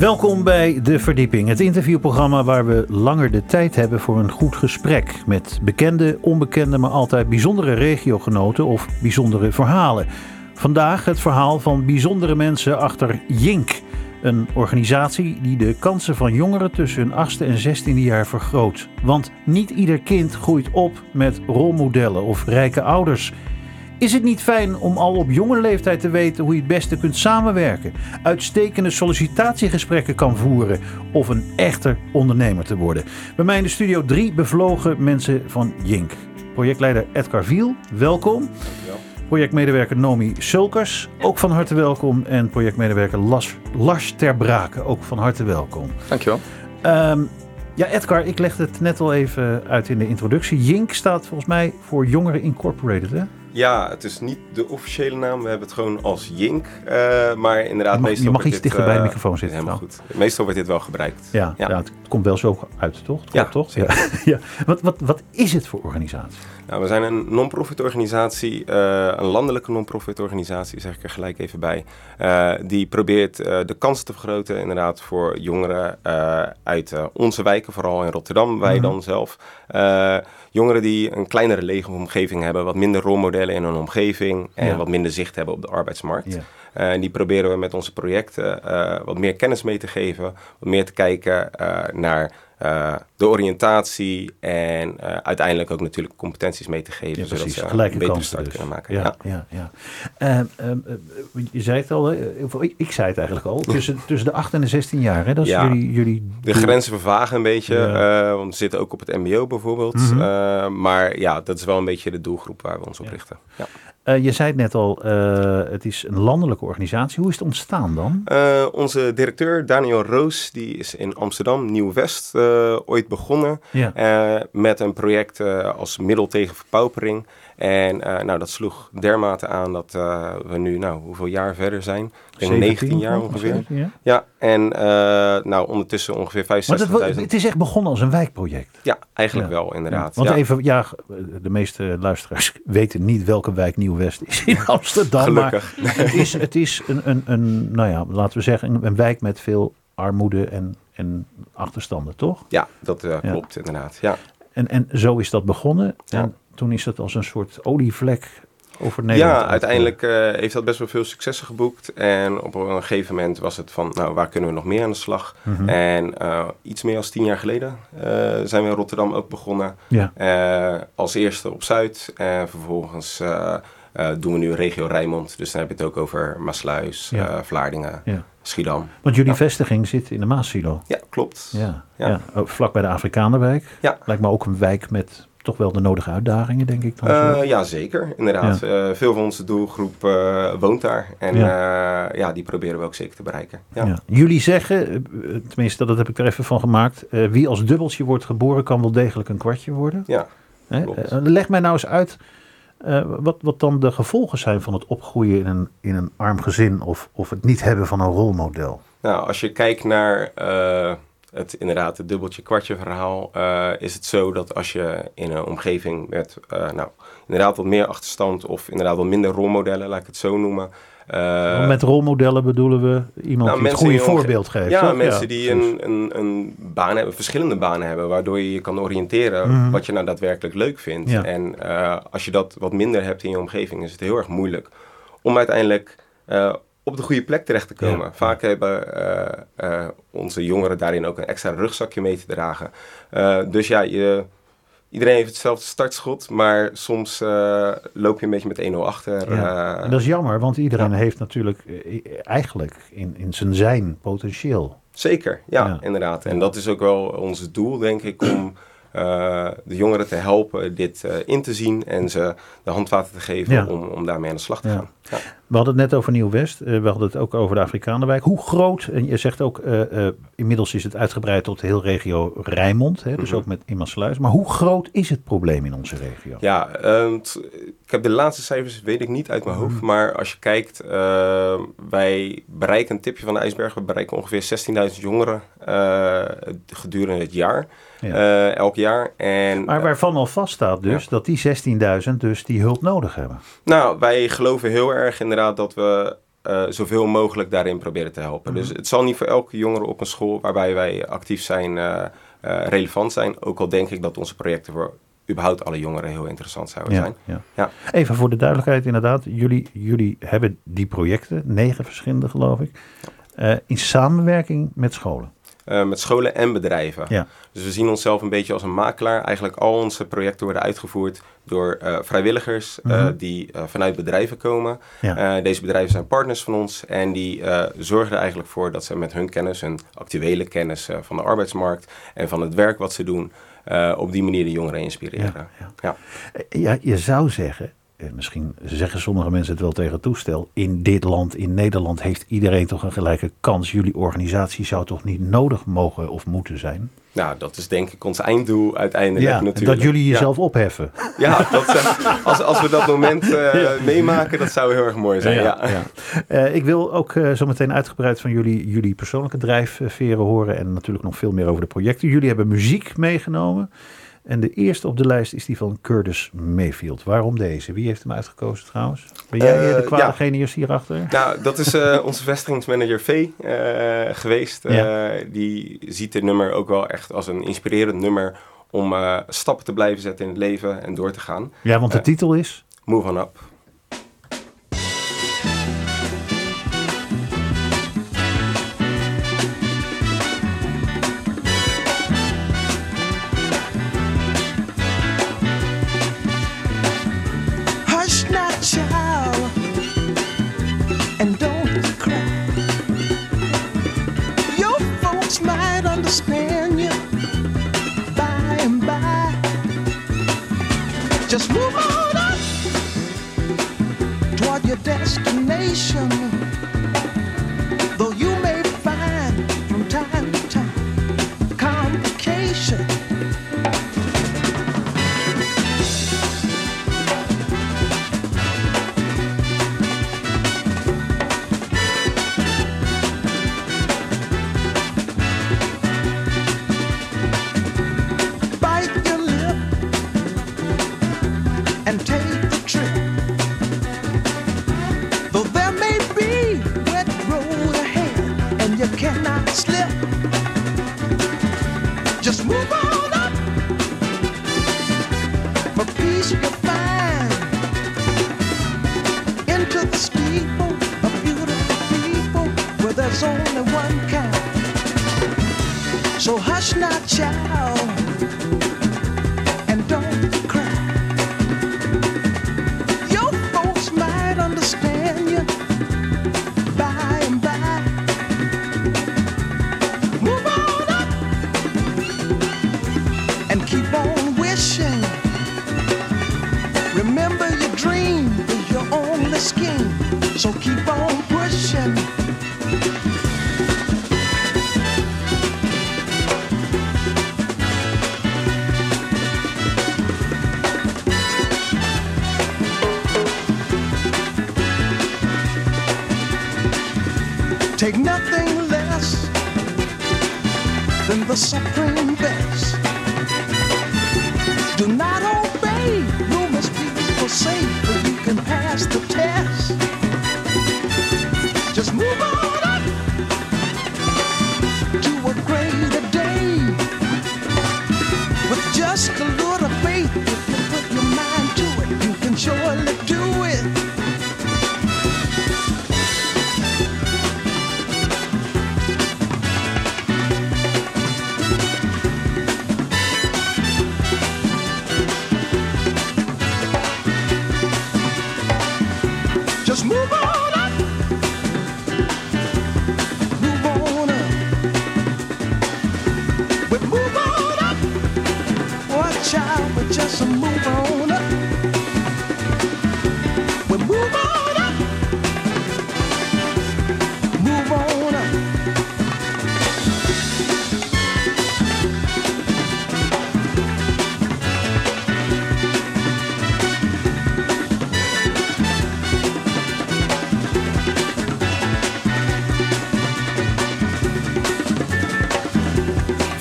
Welkom bij De Verdieping, het interviewprogramma waar we langer de tijd hebben voor een goed gesprek met bekende, onbekende, maar altijd bijzondere regiogenoten of bijzondere verhalen. Vandaag het verhaal van bijzondere mensen achter Jink, een organisatie die de kansen van jongeren tussen hun 8e en 16e jaar vergroot. Want niet ieder kind groeit op met rolmodellen of rijke ouders. Is het niet fijn om al op jonge leeftijd te weten hoe je het beste kunt samenwerken, uitstekende sollicitatiegesprekken kan voeren of een echte ondernemer te worden? Bij mij in de studio drie bevlogen mensen van Jink. Projectleider Edgar Viel, welkom. Projectmedewerker Nomi Sulkers, ook van harte welkom. En projectmedewerker Lars Ter Braken, ook van harte welkom. Dankjewel. Um, ja, Edgar, ik legde het net al even uit in de introductie. Jink staat volgens mij voor Jongeren Incorporated, hè? Ja, het is niet de officiële naam. We hebben het gewoon als Jink. Uh, maar inderdaad, je mag, meestal je mag iets dit, dichter bij de uh, microfoon zitten. Helemaal goed. Meestal wordt dit wel gebruikt. Ja, ja. ja, het komt wel zo uit, toch? Ja, toch? Ja. ja. Wat, wat, wat is het voor organisatie? Nou, we zijn een non-profit organisatie, uh, een landelijke non-profit organisatie, zeg ik er gelijk even bij. Uh, die probeert de kansen te vergroten, inderdaad, voor jongeren uit onze wijken, vooral in Rotterdam, wij mm -hmm. dan zelf. Jongeren die een kleinere leefomgeving hebben, wat minder rolmodellen in hun omgeving en ja. wat minder zicht hebben op de arbeidsmarkt. Ja. Uh, en die proberen we met onze projecten uh, wat meer kennis mee te geven, wat meer te kijken uh, naar de oriëntatie en uiteindelijk ook natuurlijk competenties mee te geven, ja, zodat ze Gelijke een betere start dus. kunnen maken. Ja, ja. ja, ja. je zei het al, ik, ik zei het eigenlijk al, tussen, tussen de 8 en de 16 jaar, hè? dat is jullie, jullie De grenzen vervagen een beetje, want we zitten ook op het mbo bijvoorbeeld. Mhm. Maar ja, dat is wel een beetje de doelgroep waar we ons op richten. Ja. Uh, je zei het net al, uh, het is een landelijke organisatie. Hoe is het ontstaan dan? Uh, onze directeur Daniel Roos, die is in Amsterdam, Nieuw-West, ooit begonnen. Ja. met een project als middel tegen verpaupering. En nou, dat sloeg dermate aan dat we nu, nou, hoeveel jaar verder zijn? Ik denk 19 jaar ongeveer. Ja. Ja, en nou, ondertussen ongeveer Maar dat, 65.000. het is echt begonnen als een wijkproject. Ja, eigenlijk Ja. wel, inderdaad. Want even, ja, de meeste luisteraars weten niet welke wijk Nieuw-West is in Amsterdam. Gelukkig. Maar het is, het is een, een, een, nou ja, laten we zeggen, een, een wijk met veel armoede en, en achterstanden, toch? Ja, dat uh, Ja. klopt inderdaad. Ja. En, en zo is dat begonnen. Ja. En toen is het als een soort olievlek over Nederland. Ja, uiteindelijk uh, heeft dat best wel veel successen geboekt. En op een gegeven moment was het van, nou, waar kunnen we nog meer aan de slag? Mhm. En uh, iets meer dan tien jaar geleden uh, zijn we in Rotterdam ook begonnen. Ja. Als eerste op Zuid. En vervolgens doen we nu regio Rijnmond. Dus dan heb je het ook over Maasluis, Ja. Vlaardingen, Ja. Schiedam. Want jullie Ja. vestiging zit in de Maassilo. Ja, klopt. Ja, ja. Ook vlak bij de Afrikanerwijk. Ja. Lijkt me ook een wijk met toch wel de nodige uitdagingen, denk ik. Dan. Uh, ja, zeker. Inderdaad. Uh, veel van onze doelgroep uh, woont daar. En ja. ja, die proberen we ook zeker te bereiken. Ja. Jullie zeggen, eh, tenminste dat heb ik er even van gemaakt, eh, wie als dubbeltje wordt geboren kan wel degelijk een kwartje worden. Ja, Hè? Eh, leg mij nou eens uit eh, wat, wat dan de gevolgen zijn van het opgroeien in een, in een arm gezin of, of het niet hebben van een rolmodel. Nou, als je kijkt naar het inderdaad het dubbeltje kwartje verhaal, uh, is het zo dat als je in een omgeving met uh, nou, inderdaad wat meer achterstand of inderdaad wat minder rolmodellen, laat ik het zo noemen. Uh, met rolmodellen bedoelen we iemand nou, die het goede voorbeeld geeft. Ja, toch? mensen ja, die een, een, een baan hebben, verschillende banen hebben, waardoor je je kan oriënteren Mhm. mm. wat je nou daadwerkelijk leuk vindt. Ja. En als je dat wat minder hebt in je omgeving, is het heel erg moeilijk om uiteindelijk op de goede plek terecht te komen. Ja. Vaak hebben uh, onze jongeren daarin ook een extra rugzakje mee te dragen. dus ja, je, iedereen heeft hetzelfde startschot, maar soms loop je een beetje met 1-0 achter. Ja. En dat is jammer, want iedereen ja. heeft natuurlijk eigenlijk in, in zijn zijn potentieel. Zeker, ja, Ja. inderdaad. En dat is ook wel ons doel, denk ik, om uh, de jongeren te helpen dit uh, in te zien en ze de handvaten te geven Ja. om, om daarmee aan de slag te Ja. gaan. Ja. We hadden het net over Nieuw-West, uh, we hadden het ook over de Afrikanenwijk. Hoe groot, en je zegt ook, uh, inmiddels is het uitgebreid tot de hele regio Rijnmond, hè, dus Mhm. ook met Imansluis. Maar hoe groot is het probleem in onze regio? Ja, t- ik heb de laatste cijfers, weet ik niet uit mijn hoofd. Mhm. Maar als je kijkt, uh, wij bereiken een tipje van de ijsberg. We bereiken ongeveer 16.000 jongeren gedurende het jaar. Ja. Elk jaar. En, Maar waarvan al vaststaat dus dat die 16.000 dus die hulp nodig hebben. Nou, wij geloven heel erg inderdaad dat we uh, zoveel mogelijk daarin proberen te helpen. Dus het zal niet voor elke jongere op een school waarbij wij actief zijn relevant zijn. Ook al denk ik dat onze projecten voor überhaupt alle jongeren heel interessant zouden zijn. Ja. ja. Even voor de duidelijkheid inderdaad. Jullie, jullie hebben die projecten, negen verschillende geloof ik, in samenwerking met scholen. Uh, met scholen en bedrijven. Ja. Dus we zien onszelf een beetje als een makelaar. Eigenlijk al onze projecten worden uitgevoerd door uh, vrijwilligers uh, die vanuit bedrijven komen. Ja. deze bedrijven zijn partners van ons en die zorgen er eigenlijk voor dat ze met hun kennis, hun actuele kennis van de arbeidsmarkt en van het werk wat ze doen, op die manier de jongeren inspireren. Ja, ja. ja. je zou zeggen, misschien zeggen sommige mensen het wel tegen toestel. In dit land, in Nederland, heeft iedereen toch een gelijke kans. Jullie organisatie zou toch niet nodig mogen of moeten zijn? Nou, dat is denk ik ons einddoel uiteindelijk ja, natuurlijk. Dat jullie jezelf opheffen. Ja, dat, als, als we dat moment uh, meemaken, dat zou heel erg mooi zijn. Ja. Uh, ik wil ook zo meteen uitgebreid van jullie, jullie persoonlijke drijfveren horen. En natuurlijk nog veel meer over de projecten. Jullie hebben muziek meegenomen. En de eerste op de lijst is die van Curtis Mayfield. Waarom deze? Wie heeft hem uitgekozen trouwens? Ben jij uh, de kwade ja. genius hierachter? Nou, dat is uh, onze vestigingsmanager V uh, geweest. Die ziet dit nummer ook wel echt als een inspirerend nummer om stappen te blijven zetten in het leven en door te gaan. Ja, want de titel is? Move on up. there's only one kind. So hush now, child, and don't cry. Your folks might understand you by and by. Move on up and keep on wishing. Remember your dream is your only scheme. So keep on.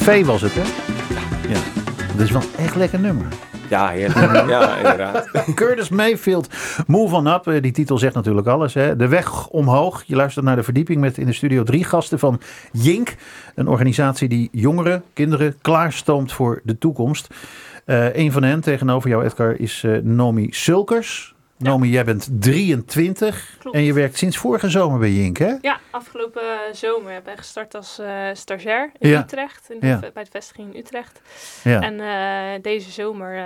Was het, hè? Ja. Dat is wel echt lekker nummer. Ja, heerlijk. ja, inderdaad. Curtis Mayfield, Move on Up. Eh, Die titel zegt natuurlijk alles. Hè? De weg omhoog. Je luistert naar de verdieping met in de studio drie gasten van Jink. Een organisatie die jongeren, kinderen klaarstoomt voor de toekomst. Eh een van hen tegenover jou, Edgar, is eh, Nomi Sulkers. Nomi, jij bent 23 Klopt. en je werkt sinds vorige zomer bij Jink, hè? Ja, afgelopen zomer ben ik gestart als eh, stagiair in Ja. Utrecht, in de, Ja. bij de vestiging in Utrecht. Ja. En eh, deze zomer eh,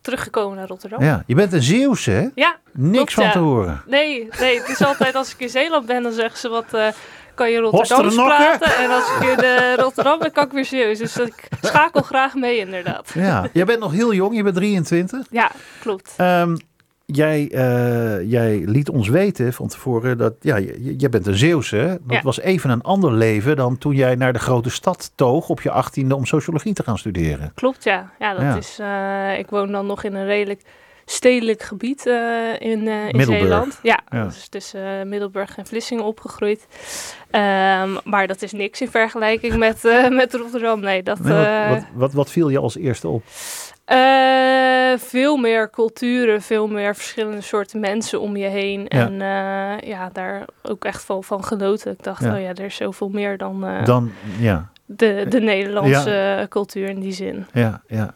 teruggekomen naar Rotterdam. ja. Je bent een Zeeuwse, hè? Ja, Niks Klopt, van ja. te horen. nee, nee, het is altijd als ik in Zeeland ben, dan zeggen ze wat... eh, kan je Rotterdams Hosternokken? praten? En als ik in eh, Rotterdam ben, kan ik weer Zeeuws. Dus ik schakel graag mee, inderdaad. Ja. Jij bent nog heel jong, je bent 23. Ja, klopt. Ehm, jij, eh, jij liet ons weten van tevoren dat ja, je- jij bent een Zeeuwse. hè? Dat Ja. was even een ander leven dan toen jij naar de grote stad toog op je achttiende om sociologie te gaan studeren. Klopt, ja. Ja, dat Ja. is... eh, ik woon dan nog in een redelijk stedelijk gebied eh, in, in. Zeeland. Ja, Ja. dus tussen Middelburg en Vlissingen opgegroeid. Ehm, maar dat is niks in vergelijking met, met Rotterdam. Nee, dat... Nee, wat, wat, wat, wat viel je als eerste op? Eh, veel meer culturen, veel meer verschillende soorten mensen om je heen. Ja. En eh, ja, daar ook echt van, van genoten. Ik dacht, Ja. oh ja, er is zoveel meer dan eh, Dan, ja, de, de Nederlandse cultuur in die zin. ja, ja.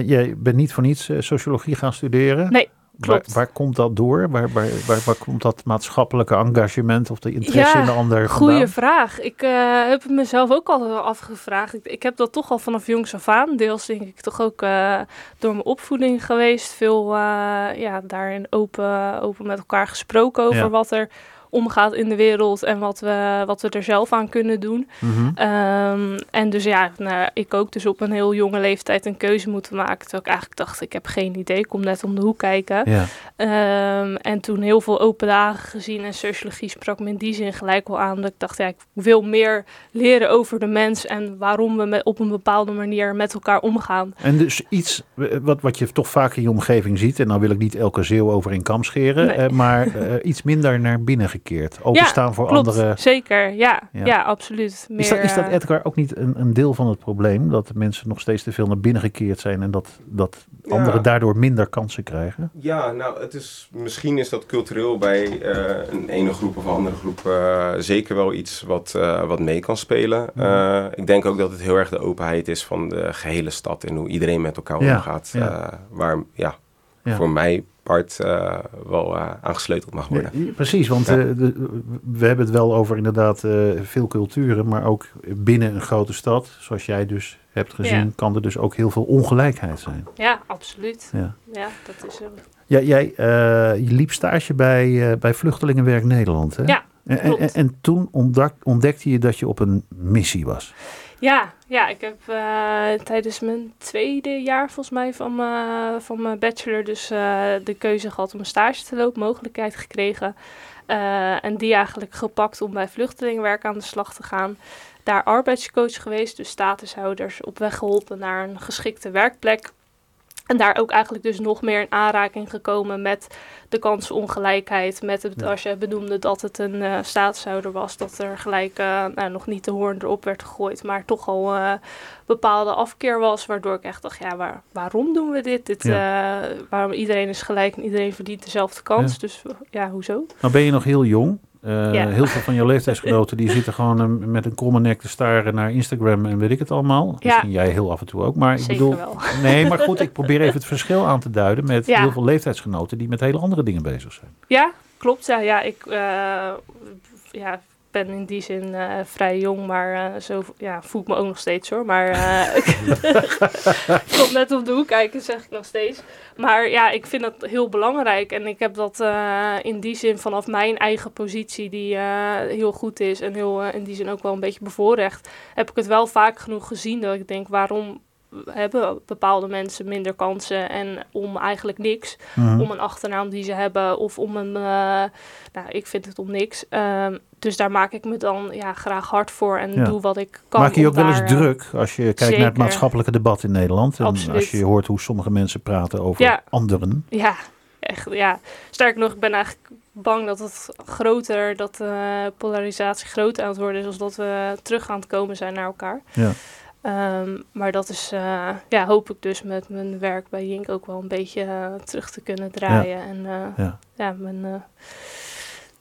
Jij bent niet voor niets sociologie gaan studeren. Nee, Waar, komt dat door? Waar, waar, waar, waar komt dat maatschappelijke engagement of de interesse Ja, in de ander Goeie vandaan? vraag. Ik eh, heb het mezelf ook al afgevraagd. Ik, ik heb dat toch al vanaf jongs af aan. Deels denk ik toch ook eh, door mijn opvoeding geweest. Veel uh, ja, daarin open, open met elkaar gesproken over Ja. wat er omgaat in de wereld en wat we, wat we er zelf aan kunnen doen. Mhm. Um, en dus ja, nou, ik ook dus op een heel jonge leeftijd een keuze moeten maken. Terwijl ik eigenlijk dacht, ik heb geen idee, ik kom net om de hoek kijken. Ja. Um, en toen heel veel open dagen gezien en sociologie sprak me in die zin gelijk wel aan. Dat ik dacht, ja, ik wil meer leren over de mens en waarom we met, op een bepaalde manier met elkaar omgaan. En dus iets wat, wat je toch vaak in je omgeving ziet, en dan wil ik niet elke zeeuw over in kam scheren, Nee. eh, maar uh, iets minder naar binnen gekeerd. Openstaan voor klopt, andere. Zeker, ja, Ja. ja. absoluut. Meer, Is dat, is dat eh, Edgar ook niet een, een deel van het probleem? Dat de mensen nog steeds te veel naar binnen gekeerd zijn en dat, dat Ja. anderen daardoor minder kansen krijgen? Ja, nou, het is, misschien is dat cultureel bij eh, een ene groep of een andere groep eh, zeker wel iets wat, eh, wat mee kan spelen. Mhm. Eh, ik denk ook dat het heel erg de openheid is van de gehele stad en hoe iedereen met elkaar Ja, omgaat. ja. eh, waar, ja, Ja. voor mij part eh, wel eh, aangesleuteld mag worden. Ja, precies, want Ja. eh, de- we hebben het wel over inderdaad eh, veel culturen, maar ook binnen een grote stad, zoals jij dus hebt gezien, Ja. kan er dus ook heel veel ongelijkheid zijn. Ja, absoluut. Ja. Ja, dat is zo. Ja, jij eh, je liep stage bij, eh, bij Vluchtelingenwerk Nederland. Hè? Ja, En, en, en toen ontdek- ontdekte je dat je op een missie was. Ja, ja, ik heb eh, tijdens mijn tweede jaar volgens mij van mijn, van mijn bachelor dus eh, de keuze gehad om een stage te lopen, mogelijkheid gekregen. Eh, en die eigenlijk gepakt om bij vluchtelingenwerk aan de slag te gaan. Daar arbeidscoach geweest, dus statushouders op weg geholpen naar een geschikte werkplek. En daar ook eigenlijk dus nog meer in aanraking gekomen met de kansenongelijkheid. Met het, als je benoemde dat het een eh statushouder was, dat er gelijk eh, nou, nog niet de hoorn erop werd gegooid, maar toch al eh, bepaalde afkeer was. Waardoor ik echt dacht, ja, waar, waarom doen we dit? dit waarom iedereen is gelijk en iedereen verdient dezelfde kans. Ja. Dus ja, hoezo? Nou ben je nog heel jong. Eh, Ja. Heel veel van je leeftijdsgenoten die zitten gewoon eh, met een kromme nek te staren naar Instagram en weet ik het allemaal. Misschien jij heel af en toe ook. Maar ik Zeker bedoel, wel. nee, maar goed, ik probeer even het verschil aan te duiden met Ja. heel veel leeftijdsgenoten die met hele andere dingen bezig zijn. Ja, klopt. Ja, ja ik eh, ja, ben in die zin eh, vrij jong, maar eh, zo ja, voel ik me ook nog steeds hoor. Maar eh, ik kom net op de hoek kijken, zeg ik nog steeds. Maar ja, ik vind dat heel belangrijk. En ik heb dat in die zin vanaf mijn eigen positie, die heel goed is en heel in die zin ook wel een beetje bevoorrecht, heb ik het wel vaak genoeg gezien dat ik denk, waarom hebben bepaalde mensen minder kansen en om eigenlijk niks Mhm. om een achternaam die ze hebben of om een, eh, nou, ik vind het om niks. Ehm, dus daar maak ik me dan ja, graag hard voor en Ja. doe wat ik kan. Maak je je ook wel eens eh, druk als je kijkt naar het maatschappelijke debat in Nederland? En Absoluut. als je hoort hoe sommige mensen praten over Ja. anderen. Ja, echt. Ja. Sterker nog, ik ben eigenlijk bang dat het groter, dat de polarisatie groter aan het worden is, als dat we terug aan het komen zijn naar elkaar. Ja. Ehm, maar dat is, eh, ja, hoop ik dus met mijn werk bij Jink ook wel een beetje eh, terug te kunnen draaien. En eh, Ja. ja. mijn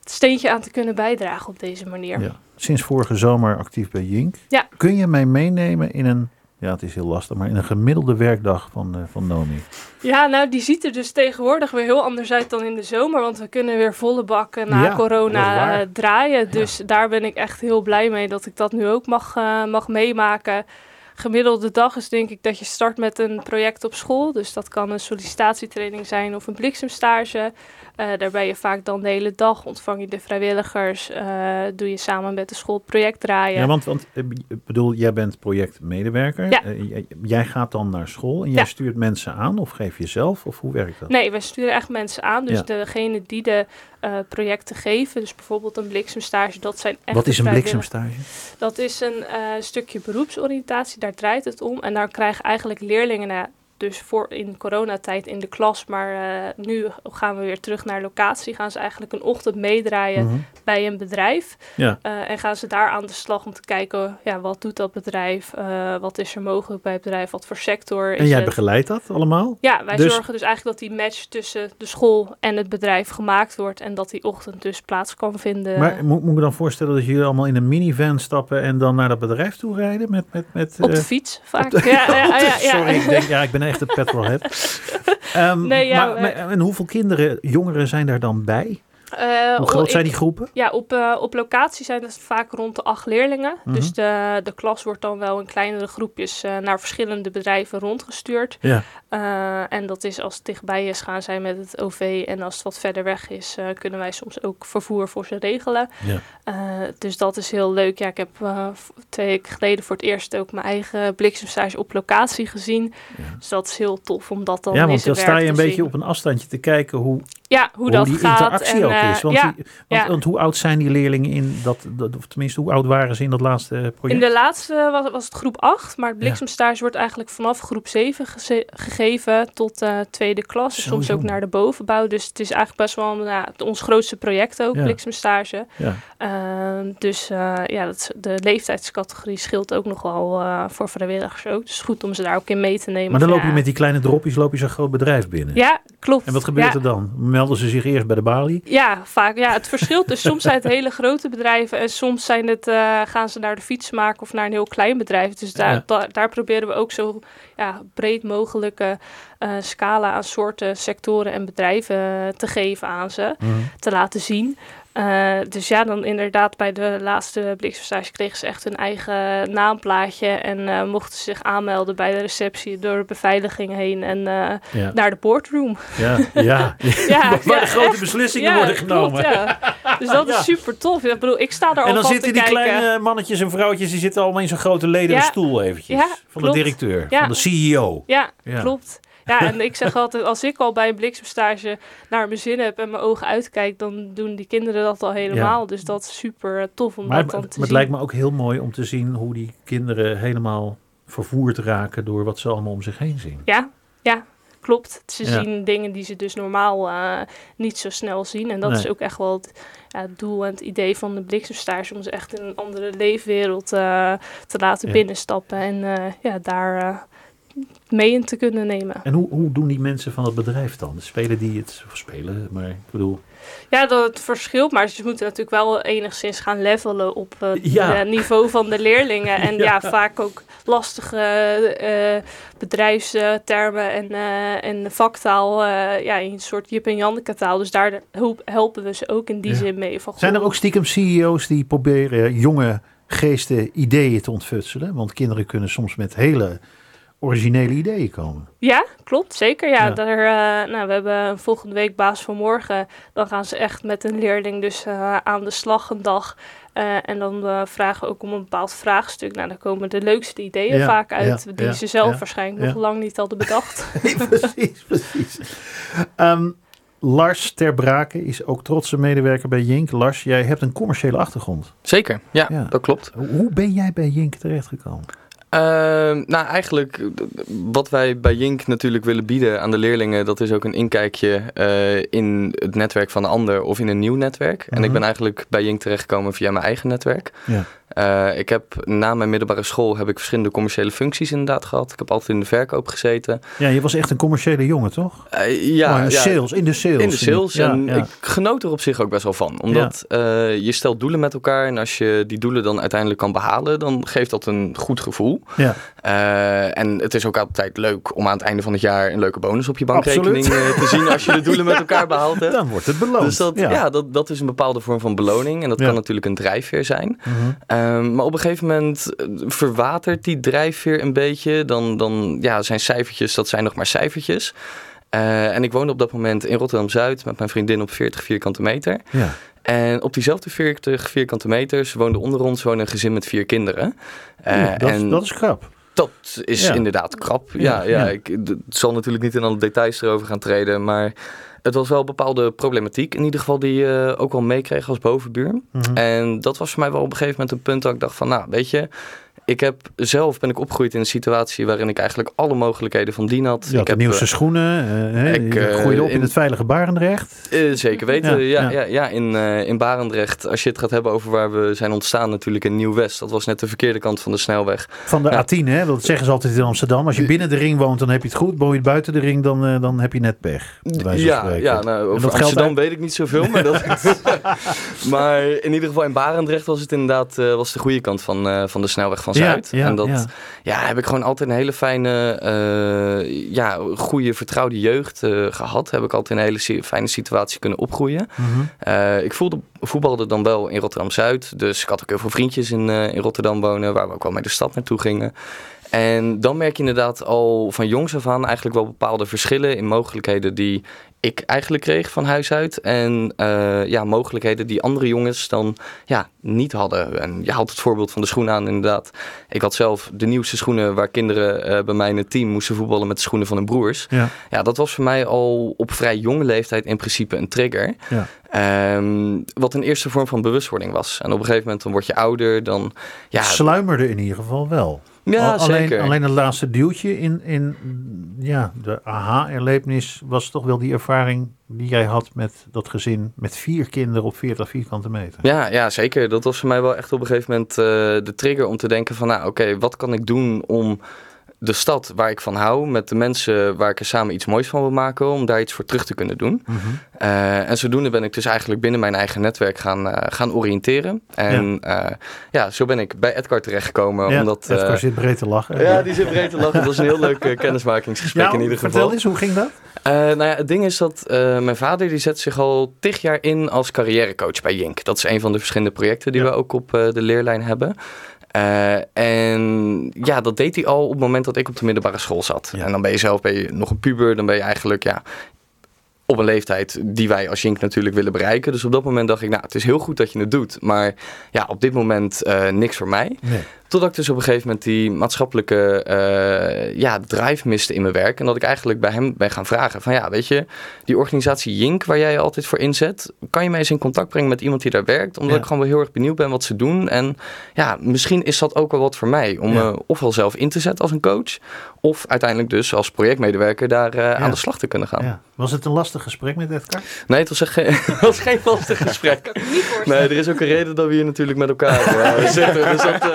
steentje aan te kunnen bijdragen op deze manier. Ja. Sinds vorige zomer actief bij Jink. Ja. Kun je mij meenemen in een, ja het is heel lastig, maar in een gemiddelde werkdag van, van Nomi? Ja, nou, die ziet er dus tegenwoordig weer heel anders uit dan in de zomer. Want we kunnen weer volle bakken na Ja, corona draaien. Dus daar ben ik echt heel blij mee dat ik dat nu ook mag, mag meemaken. Gemiddelde dag is denk ik dat je start met een project op school. Dus dat kan een sollicitatietraining zijn of een bliksemstage. Eh, daar ben je vaak dan de hele dag, ontvang je de vrijwilligers, eh, doe je samen met de school project draaien. Ja, want, want eh, ik bedoel, jij bent projectmedewerker. Ja. Eh, jij, gaat dan naar school en jij Ja. stuurt mensen aan of geef je zelf? Of hoe werkt dat? Nee, wij sturen echt mensen aan. Dus Ja. degene die de eh, projecten geven, dus bijvoorbeeld een bliksemstage, dat zijn echt Wat is een bliksemstage? Dat is een eh, stukje beroepsoriëntatie, daar draait het om. En daar krijgen eigenlijk leerlingen, dus voor in coronatijd in de klas, maar eh, nu gaan we weer terug naar locatie. Gaan ze eigenlijk een ochtend meedraaien Mhm. bij een bedrijf. Ja. Eh, en gaan ze daar aan de slag om te kijken, ja, wat doet dat bedrijf? Eh, wat is er mogelijk bij het bedrijf? Wat voor sector is En jij het? begeleidt dat allemaal? Ja, wij Dus- zorgen dus eigenlijk dat die match tussen de school en het bedrijf gemaakt wordt. En dat die ochtend dus plaats kan vinden. Maar moet, moet ik me dan voorstellen dat jullie allemaal in een minivan stappen en dan naar dat bedrijf toe rijden? Met, met, met, op de fiets vaak. ja, ja, ja, ja, ja. Sorry, ik denk, ja, ik ben echt een petrolhead. Ehm, Nee, ja, maar, we- maar- en hoeveel kinderen, jongeren zijn daar dan bij? Eh, Hoe groot zijn die groepen? Ja, op, eh, op locatie zijn het vaak rond de acht leerlingen. Mhm. Dus de, de klas wordt dan wel in kleinere groepjes eh, naar verschillende bedrijven rondgestuurd. Ja. En dat is als het dichtbij is, gaan zij met het OV. En als het wat verder weg is, kunnen wij soms ook vervoer voor ze regelen. Ja. Dus dat is heel leuk. Ja, ik heb twee weken geleden voor het eerst ook mijn eigen bliksemstage op locatie gezien. Ja. Dus dat is heel tof om dat dan ja, want zijn dan sta je een beetje zien. op een afstandje te kijken hoe, ja, hoe, hoe dat die gaat. interactie en, ook eh, is. Want, ja, die- want, ja. want hoe oud zijn die leerlingen in dat, dat, of tenminste, hoe oud waren ze in dat laatste project? In de laatste was, was het groep 8, maar het bliksemstage wordt eigenlijk vanaf groep 7 geze- gegeven tot eh, tweede klas. Soms ook naar de bovenbouw. Dus het is eigenlijk best wel nou, ons grootste project ook, bliksemstage. Ja. Ehm, dus eh, ja, dat, de leeftijdscategorie scheelt ook nog wel voor vrijwilligers ook. Dus goed om ze daar ook in mee te nemen. Maar dan loop je met die kleine dropjes loop je zo'n groot bedrijf binnen. Ja, klopt. En wat gebeurt er dan? Melden ze zich eerst bij de balie? Ja, vaak. Ja, het verschilt. Dus soms zijn het hele grote bedrijven en soms zijn het, eh, gaan ze naar de fietsmaker of naar een heel klein bedrijf. Dus daar, Ja. da- daar proberen we ook zo ja, breed mogelijke eh, scala aan soorten, sectoren en bedrijven eh, te geven aan ze, Mhm. te laten zien. Eh, dus ja, dan inderdaad bij de laatste bliksemstage kregen ze echt hun eigen naamplaatje en eh, mochten ze zich aanmelden bij de receptie door de beveiliging heen en eh, Ja. naar de boardroom. Ja, ja. Ja, waar ja, de grote echt. beslissingen worden genomen. Klopt. Dus dat is super tof. Ik bedoel, ik sta daar En al dan van zitten te die kijken. kleine mannetjes en vrouwtjes, die zitten allemaal in zo'n grote lederen stoel eventjes. Van de directeur, van de CEO. Ja, Ja. klopt. Ja, en ik zeg altijd, als ik al bij een bliksemstage naar mijn zin heb en mijn ogen uitkijk, dan doen die kinderen dat al helemaal. Dus dat is super eh, tof om Maar, dat maar dan het te zien. lijkt me ook heel mooi om te zien hoe die kinderen helemaal vervoerd raken door wat ze allemaal om zich heen zien. Ja, ja, klopt. Ze Ja. zien dingen die ze dus normaal eh, niet zo snel zien. En dat Nee. is ook echt wel het, ja, het doel en het idee van de bliksemstage. Om ze echt in een andere leefwereld eh, te laten Ja. binnenstappen. En ja, daar mee in te kunnen nemen. En hoe, hoe doen die mensen van het bedrijf dan? Spelen die het, of spelen, maar ik bedoel... Ja, dat verschilt, maar ze moeten natuurlijk wel enigszins gaan levelen op eh, het Ja. niveau van de leerlingen. En Ja. ja, vaak ook lastige eh, bedrijfstermen en, eh, en vaktaal ja, in een soort Jip en Janneke taal. Dus daar helpen we ze ook in die Ja. zin mee. Van, Zijn er ook stiekem CEO's die proberen jonge geesten ideeën te ontfutselen? Want kinderen kunnen soms met hele originele ideeën komen. Ja, klopt, zeker. Ja, Ja. Daar, eh, nou, we hebben volgende week baas van morgen. Dan gaan ze echt met een leerling dus eh, aan de slag een dag. Eh, en dan eh, vragen we ook om een bepaald vraagstuk. Nou, daar komen de leukste ideeën Ja, vaak uit. ja, die ja, ze zelf ja, waarschijnlijk ja. nog lang niet hadden bedacht. precies, precies. Ehm, Lars Ter Braken is ook trotse medewerker bij Jink. Lars, jij hebt een commerciële achtergrond. Zeker, ja, Ja. dat klopt. Hoe- Hoe ben jij bij Jink terechtgekomen? Ehm, nou, eigenlijk, wat wij bij Jink natuurlijk willen bieden aan de leerlingen, dat is ook een inkijkje eh, in het netwerk van een ander of in een nieuw netwerk. En Mhm. ik ben eigenlijk bij Jink terechtgekomen via mijn eigen netwerk. Ja. Eh, ik heb na mijn middelbare school heb ik verschillende commerciële functies inderdaad gehad. Ik heb altijd in de verkoop gezeten. Ja, je was echt een commerciële jongen, toch? Eh, ja, Oh, in ja, sales, in de sales. in de sales. Ja, en ja. ik genoot er op zich ook best wel van. Omdat eh, je stelt doelen met elkaar. En als je die doelen dan uiteindelijk kan behalen, dan geeft dat een goed gevoel. Ja. Eh, en het is ook altijd leuk om aan het einde van het jaar een leuke bonus op je bankrekening Absoluut. eh, te zien als je de doelen met elkaar behaald hebt. Dan wordt het beloond. Dus dat, ja. dat, dat is een bepaalde vorm van beloning. En dat kan natuurlijk een drijfveer zijn. Mhm. Ehm, maar op een gegeven moment eh, verwatert die drijfveer een beetje. Dan, dan ja, zijn cijfertjes, dat zijn nog maar cijfertjes. En ik woonde op dat moment in Rotterdam-Zuid met mijn vriendin op 40 vierkante meter. Ja. En op diezelfde 40 vierkante meters woonde onder ons woonde een gezin met vier kinderen. Dat, en dat is krap. Dat is Ja. inderdaad krap. Ja, Ja. Ik zal natuurlijk niet in alle details erover gaan treden, maar het was wel een bepaalde problematiek in ieder geval die je ook wel meekreeg als bovenbuur. Mhm. En dat was voor mij wel op een gegeven moment een punt dat ik dacht van, nou, weet je, ik heb zelf ben ik opgegroeid in een situatie waarin ik eigenlijk alle mogelijkheden van dien had. Ik heb, nieuwste schoenen. eh, hè, ik, je eh, groeide op in, in- het veilige Barendrecht. eh, zeker weten, Ja, ja, ja. ja. Ja, in, in Barendrecht, als je het gaat hebben over waar we zijn ontstaan natuurlijk in Nieuw-West. Dat was net de verkeerde kant van de snelweg. Van de Ja. A10, hè? Dat zeggen ze altijd in Amsterdam. Als je binnen de ring woont, dan heb je het goed. Woon je buiten de ring, dan, dan heb je net pech. Ja, ja nou, over dat Amsterdam weet ik niet zoveel, maar, dat, maar in ieder geval in Barendrecht was het inderdaad was de goede kant van, van de snelweg van Ja, ja, en dat ja. ja. heb ik gewoon altijd een hele fijne, eh, ja, goede, vertrouwde jeugd eh, gehad. Heb ik altijd een hele si- fijne situatie kunnen opgroeien. Mhm. Eh, ik voelde, voetbalde dan wel in Rotterdam-Zuid. Dus ik had ook heel veel vriendjes in, in Rotterdam wonen, waar we ook wel mee de stad naartoe gingen. En dan merk je inderdaad al van jongs af aan eigenlijk wel bepaalde verschillen in mogelijkheden die ik eigenlijk kreeg van huis uit. En eh, ja, mogelijkheden die andere jongens dan ja, niet hadden. En je haalt het voorbeeld van de schoenen aan inderdaad. Ik had zelf de nieuwste schoenen waar kinderen eh, bij mij in het team moesten voetballen met de schoenen van hun broers. Ja. Ja, dat was voor mij al op vrij jonge leeftijd in principe een trigger. Ja. Ehm, wat een eerste vorm van bewustwording was. En op een gegeven moment dan word je ouder, dan... Ja, Sluimerde in ieder geval wel. Ja Al- alleen, zeker. alleen het laatste duwtje in, in ja, de aha-erlevenis was toch wel die ervaring die jij had met dat gezin met vier kinderen op 40 vierkante meter. Ja, ja, zeker. Dat was voor mij wel echt op een gegeven moment eh, de trigger om te denken van... nou, oké, wat kan ik doen om de stad waar ik van hou... met de mensen waar ik er samen iets moois van wil maken... om daar iets voor terug te kunnen doen. Eh, en zodoende ben ik dus eigenlijk binnen mijn eigen netwerk gaan, eh, gaan oriënteren. En ja. ja, zo ben ik bij Edgar terechtgekomen. Ja, omdat, Edgar eh, zit breed te lachen. ja, die zit breed te lachen. Dat was een heel leuk eh, kennismakingsgesprek Ja, in ieder vertel geval. eens, hoe ging dat? Eh, nou ja, het ding is dat eh, mijn vader die zet zich al tig jaar in als carrièrecoach bij Jink. Dat is een van de verschillende projecten die we ook op eh, de leerlijn hebben. Eh, en ja, dat deed hij al op het moment dat ik op de middelbare school zat. Ja. En dan ben je zelf ben je nog een puber, dan ben je eigenlijk ja, op een leeftijd die wij als Jink natuurlijk willen bereiken. Dus op dat moment dacht ik, nou, het is heel goed dat je het doet. Maar ja, op dit moment eh, niks voor mij. Nee. Totdat ik dus op een gegeven moment die maatschappelijke eh, ja, drive miste in mijn werk. En dat ik eigenlijk bij hem ben gaan vragen van ja, weet je, die organisatie Jink waar jij je altijd voor inzet, kan je mij eens in contact brengen met iemand die daar werkt? Omdat Ja. ik gewoon wel heel erg benieuwd ben wat ze doen. En ja, misschien is dat ook wel wat voor mij. Om Ja. me ofwel zelf in te zetten als een coach, of uiteindelijk dus als projectmedewerker daar eh, aan de slag te kunnen gaan. Ja. Was het een lastig gesprek met Edgar? Nee, het was, echt geen, het was geen lastig gesprek. Kan ik me niet voorstellen. Nee, er is ook een reden dat we hier natuurlijk met elkaar eh, zitten. Dus dat,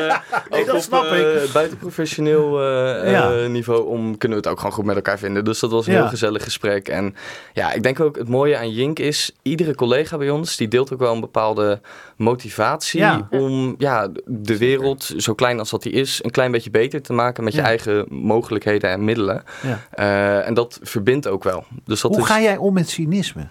Nee, dat op, snap eh, ik. buiten professioneel eh, Ja. eh, niveau om, kunnen we het ook gewoon goed met elkaar vinden. Dus dat was een Ja. heel gezellig gesprek. En ja, ik denk ook het mooie aan Jink is, iedere collega bij ons, die deelt ook wel een bepaalde motivatie Ja. om ja, de wereld, zo klein als dat die is, een klein beetje beter te maken met je eigen mogelijkheden en middelen. En dat verbindt ook wel. Dus dat Hoe is, ga jij om met cynisme?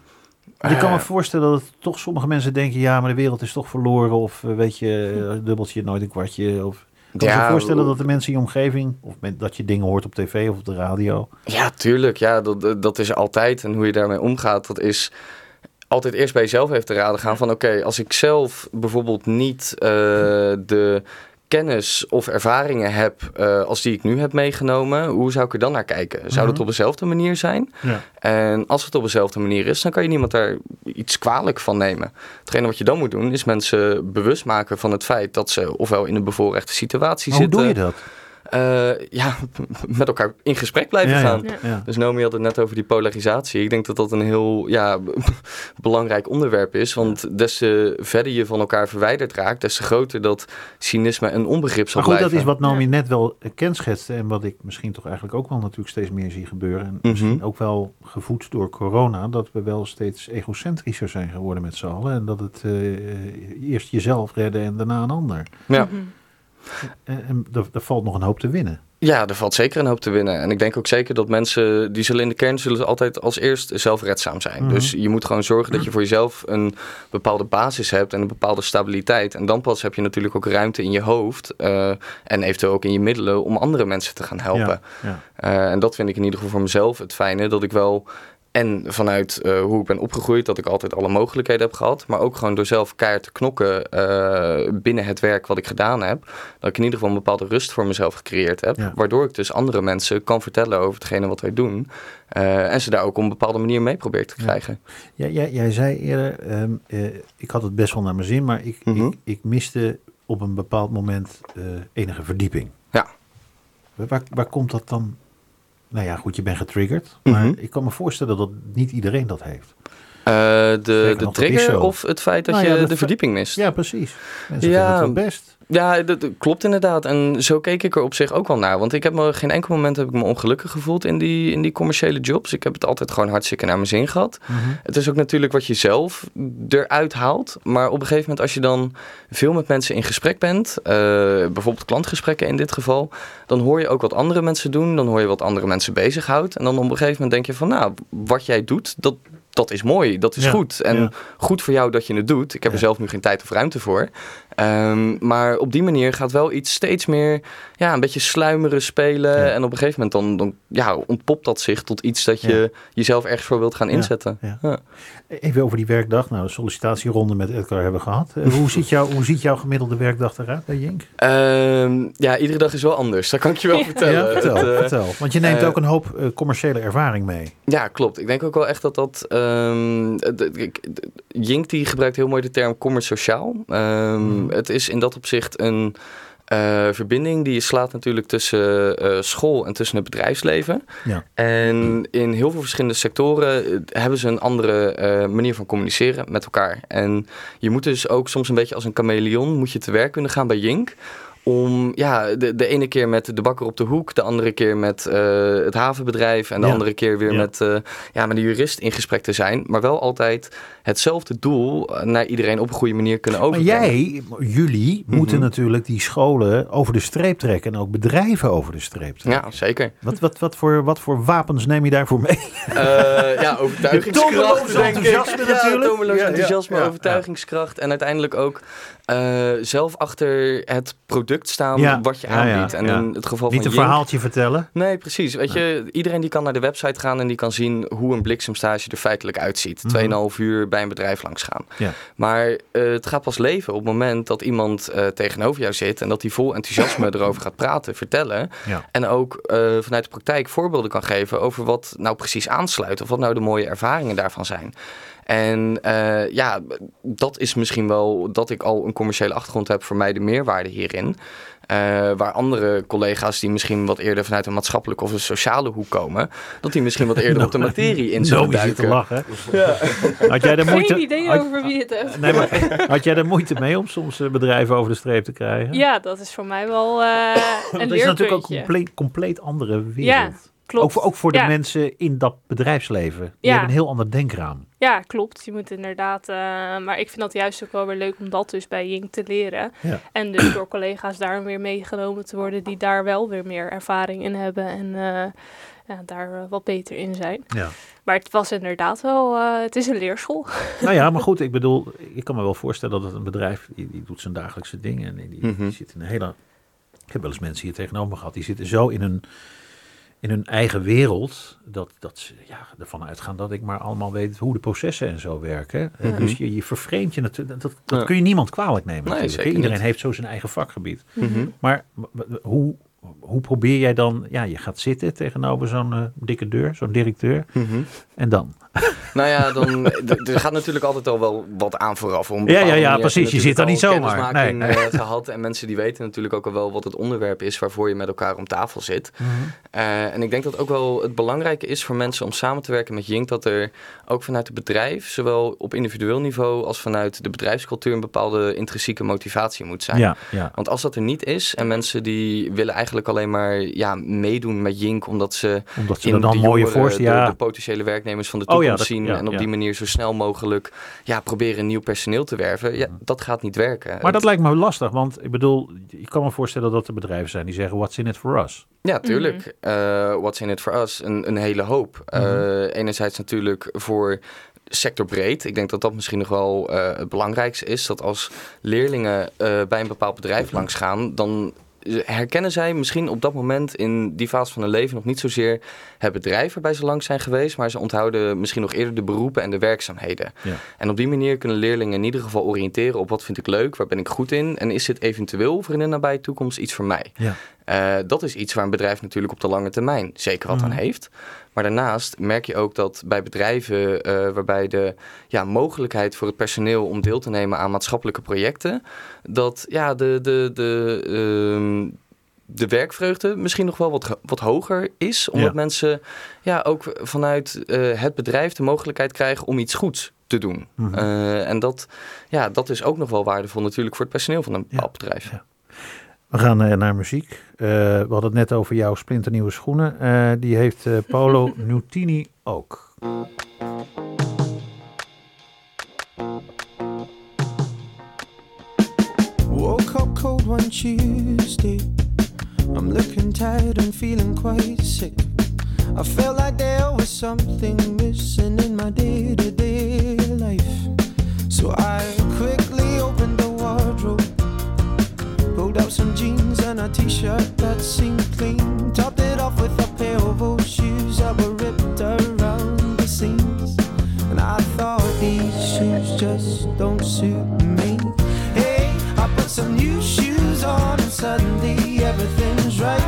Ik kan me Eh, voorstellen dat toch sommige mensen denken... ja, maar de wereld is toch verloren. Of eh, weet je, eh, dubbeltje, nooit een kwartje. Of... Ik kan Ja, zo voorstellen dat de mensen in je omgeving... of dat je dingen hoort op tv of op de radio... Ja, tuurlijk. Ja, dat, dat- is altijd. En hoe je daarmee omgaat, dat is altijd eerst bij jezelf even te raden gaan van... oké, als ik zelf bijvoorbeeld niet de kennis of ervaringen heb eh, als die ik nu heb meegenomen... hoe zou ik er dan naar kijken? Zou dat Mhm. op dezelfde manier zijn? Ja. En als het op dezelfde manier is, dan kan je niemand daar iets kwalijk van nemen. Hetgene wat je dan moet doen, is mensen bewust maken van het feit... dat ze ofwel in een bevoorrechte situatie Maar hoe zitten... doe je dat? Eh, ja, met elkaar in gesprek blijven gaan. Ja. Ja. Dus Naomi had het net over die polarisatie. Ik denk dat dat een heel ja, belangrijk onderwerp is. Want des te verder je van elkaar verwijderd raakt, des te groter dat cynisme en onbegrip zal Maar goed, dat is wat Naomi net wel eh, kenschetste en wat ik misschien toch eigenlijk ook wel natuurlijk steeds meer zie gebeuren. En misschien Mhm. ook wel gevoed door corona, dat we wel steeds egocentrischer zijn geworden met z'n allen. En dat het eh, eerst jezelf redden en daarna een ander. Ja. Mhm. En, en er, er valt nog een hoop te winnen. Ja, er valt zeker een hoop te winnen. En ik denk ook zeker dat mensen, die zullen in de kern zullen altijd als eerst zelfredzaam zijn. Mhm. Dus je moet gewoon zorgen dat je voor jezelf een bepaalde basis hebt en een bepaalde stabiliteit. En dan pas heb je natuurlijk ook ruimte in je hoofd eh, en eventueel ook in je middelen om andere mensen te gaan helpen. Ja, ja. Eh, en dat vind ik in ieder geval voor mezelf het fijne, dat ik wel... En vanuit eh, hoe ik ben opgegroeid, dat ik altijd alle mogelijkheden heb gehad. Maar ook gewoon door zelf keihard te knokken eh, binnen het werk wat ik gedaan heb. Dat ik in ieder geval een bepaalde rust voor mezelf gecreëerd heb. Ja. Waardoor ik dus andere mensen kan vertellen over hetgene wat wij doen. Eh, en ze daar ook op een bepaalde manier mee probeer te krijgen. Ja, jij, jij zei eerder, ehm, eh, ik had het best wel naar mijn zin, maar ik, Mhm. ik, ik miste op een bepaald moment enige verdieping. Ja. Waar, waar komt dat dan? Nou ja, goed, je bent getriggerd, maar Mhm. ik kan me voorstellen dat niet iedereen dat heeft. Eh, de de trigger of het feit dat Nou je de verdieping mist? Ja, precies. Mensen Ja. vinden het best. Ja, dat, klopt inderdaad. En zo keek ik er op zich ook wel naar. Want ik heb me geen enkel moment heb ik me ongelukkig gevoeld in die, in die commerciële jobs. Ik heb het altijd gewoon hartstikke naar mijn zin gehad. Mhm. Het is ook natuurlijk wat je zelf eruit haalt. Maar op een gegeven moment als je dan veel met mensen in gesprek bent, eh, bijvoorbeeld klantgesprekken in dit geval, dan hoor je ook wat andere mensen doen. Dan hoor je wat andere mensen bezighoudt. En dan op een gegeven moment denk je van, nou, wat jij doet, dat, dat is mooi, dat is Ja, goed. En ja. goed voor jou dat je het doet. Ik heb er zelf nu geen tijd of ruimte voor. Ehm, maar op die manier gaat wel iets steeds meer, ja, een beetje sluimeren, spelen. Ja. En op een gegeven moment dan, dan ja, ontpopt dat zich tot iets dat je jezelf ergens voor wilt gaan Ja, inzetten. Even over die werkdag. Nou, de sollicitatieronde met Edgar hebben we gehad. Eh, hoe, ziet jou, hoe ziet jouw gemiddelde werkdag eruit bij Jink? Ehm, ja, iedere dag is wel anders. Dat kan ik je wel vertellen. Ja, vertel, eh, vertel. Want je neemt eh, ook een hoop commerciële ervaring mee. Ja, klopt. Ik denk ook wel echt dat dat... ehm, de- Jink die gebruikt heel mooi de term commerciaal. Ehm Mhm. Het is in dat opzicht een eh, verbinding die je slaat natuurlijk tussen eh, school en tussen het bedrijfsleven. Ja. En in heel veel verschillende sectoren eh, hebben ze een andere manier van communiceren met elkaar. En je moet dus ook soms een beetje als een chameleon moet je te werk kunnen gaan bij Jink. Om ja, de, de ene keer met de bakker op de hoek, de andere keer met eh, het havenbedrijf en de Ja. andere keer weer Ja. met, eh, ja, met de jurist in gesprek te zijn. Maar wel altijd hetzelfde doel eh, naar iedereen op een goede manier kunnen Maar overbrengen. jij, jullie, moeten Mhm. natuurlijk die scholen over de streep trekken. En ook bedrijven over de streep trekken. Ja, zeker. Wat, wat, wat, voor, wat voor wapens neem je daarvoor mee? Ja, overtuigingskracht. ik. enthousiasme natuurlijk. tomeloos Ja, ja, enthousiasme, overtuigingskracht. En uiteindelijk ook eh, zelf achter het product staan Ja, wat je ja, ja, aanbiedt. en in het geval Niet van een Jink- verhaaltje vertellen. Nee, precies. Weet je, iedereen die kan naar de website gaan en die kan zien hoe een bliksemstage er feitelijk uitziet. Mhm. 2,5 uur bij een bedrijf langs gaan. Ja. Maar eh, het gaat pas leven op het moment dat iemand eh, tegenover jou zit en dat hij vol enthousiasme erover gaat praten, vertellen. En ook vanuit de praktijk voorbeelden kan geven over wat nou precies aansluit of wat nou de mooie ervaringen daarvan zijn. En eh, ja, dat is misschien wel dat ik al een commerciële achtergrond heb voor mij de meerwaarde hierin. Eh, waar andere collega's die misschien wat eerder vanuit een maatschappelijke of een sociale hoek komen, dat die misschien wat eerder op de materie in zullen Zo zit te duiken. lachen. Had jij de moeite, Geen idee had, over wie het heeft. nee, maar, had jij er moeite mee om soms eh, bedrijven over de streep te krijgen? Ja, dat is voor mij wel eh, een Dat is natuurlijk ook een leerpuntje. compleet, compleet andere wereld. Ja, klopt. Ook voor, ook voor de Ja. mensen in dat bedrijfsleven. Die Ja. hebben een heel ander denkraam. Ja, klopt. Je moet inderdaad. eh, maar ik vind dat juist ook wel weer leuk om dat dus bij Jink te leren. Ja. En dus door collega's daar weer meegenomen te worden die daar wel weer meer ervaring in hebben en eh, ja, daar eh, wat beter in zijn. Ja. Maar het was inderdaad wel, eh, het is een leerschool. nou ja, maar goed, ik bedoel, ik kan me wel voorstellen dat het een bedrijf, die, die doet zijn dagelijkse dingen. En die, die, Mhm. die zit in een hele, ik heb wel eens mensen hier tegenover me gehad, die zitten zo in hun, in hun eigen wereld, dat, dat ze ja, ervan uitgaan dat ik maar allemaal weet hoe de processen en zo werken. Eh, Mhm. Dus je, je vervreemdt je natuurlijk, dat, dat Ja. kun je niemand kwalijk nemen Nee, natuurlijk. hè. zeker Iedereen niet. heeft zo zijn eigen vakgebied. Mhm. Maar w- w- hoe, hoe probeer jij dan, ja, je gaat zitten tegenover zo'n eh, dikke deur, zo'n directeur, Mhm. en dan? Nou ja, dan, er gaat natuurlijk altijd al wel wat aan vooraf. Om Ja, ja, ja, precies. Je zit daar niet zomaar. kennismaking, Nee, eh, gehad. En mensen die weten natuurlijk ook al wel wat het onderwerp is waarvoor je met elkaar om tafel zit. Mhm. Eh, en ik denk dat ook wel het belangrijke is voor mensen om samen te werken met Jink, dat er ook vanuit het bedrijf, zowel op individueel niveau als vanuit de bedrijfscultuur, een bepaalde intrinsieke motivatie moet zijn. Ja, ja. Want als dat er niet is en mensen die willen eigenlijk alleen maar ja, meedoen met Jink omdat ze Omdat ze in dan de mooie jongeren, voorstellen... Ja, de potentiële werknemers van de Oh ja, toekomst dat- zien ja, en op ja. die manier zo snel mogelijk ja, proberen nieuw personeel te werven. Ja, dat gaat niet werken. maar dat lijkt me lastig, want ik bedoel, ik kan me voorstellen dat er bedrijven zijn die zeggen, what's in it for us? Ja, tuurlijk. Eh, what's in it for us? Een, een hele hoop. Eh, Mhm. enerzijds natuurlijk voor sectorbreed. Ik denk dat dat misschien nog wel eh, het belangrijkste is. Dat als leerlingen bij een bepaald bedrijf langs gaan, dan herkennen zij misschien op dat moment in die fase van hun leven nog niet zozeer het bedrijf waarbij ze langs zijn geweest, maar ze onthouden misschien nog eerder de beroepen en de werkzaamheden. Ja. En op die manier kunnen leerlingen in ieder geval oriënteren op wat vind ik leuk, waar ben ik goed in en is dit eventueel voor in de nabije toekomst iets voor mij. Ja. Eh, dat is iets waar een bedrijf natuurlijk op de lange termijn zeker wat aan Mhm. heeft. Maar daarnaast merk je ook dat bij bedrijven eh, waarbij de ja, mogelijkheid voor het personeel om deel te nemen aan maatschappelijke projecten, dat ja, de, de, de, ehm, de werkvreugde misschien nog wel wat, wat hoger is. Omdat Ja. mensen ja, ook vanuit eh, het bedrijf de mogelijkheid krijgen om iets goeds te doen. Mhm. Eh, en dat, ja, dat is ook nog wel waardevol natuurlijk voor het personeel van een bepaald bedrijf. Ja. We gaan eh, naar muziek. Eh, we hadden het net over jouw splinternieuwe schoenen. Eh, die heeft eh, Paolo Nutini ook. Woke up cold one Tuesday. I'm looking tired and feeling quite sick. I felt like there was something missing in my day to day life. So I quickly opened the wardrobe, pulled out some jeans and a t shirt that seemed clean, topped it off with a pair of old shoes that were ripped around the seams. And I thought these shoes just don't suit me. Hey, I put some new shoes on and suddenly everything's right.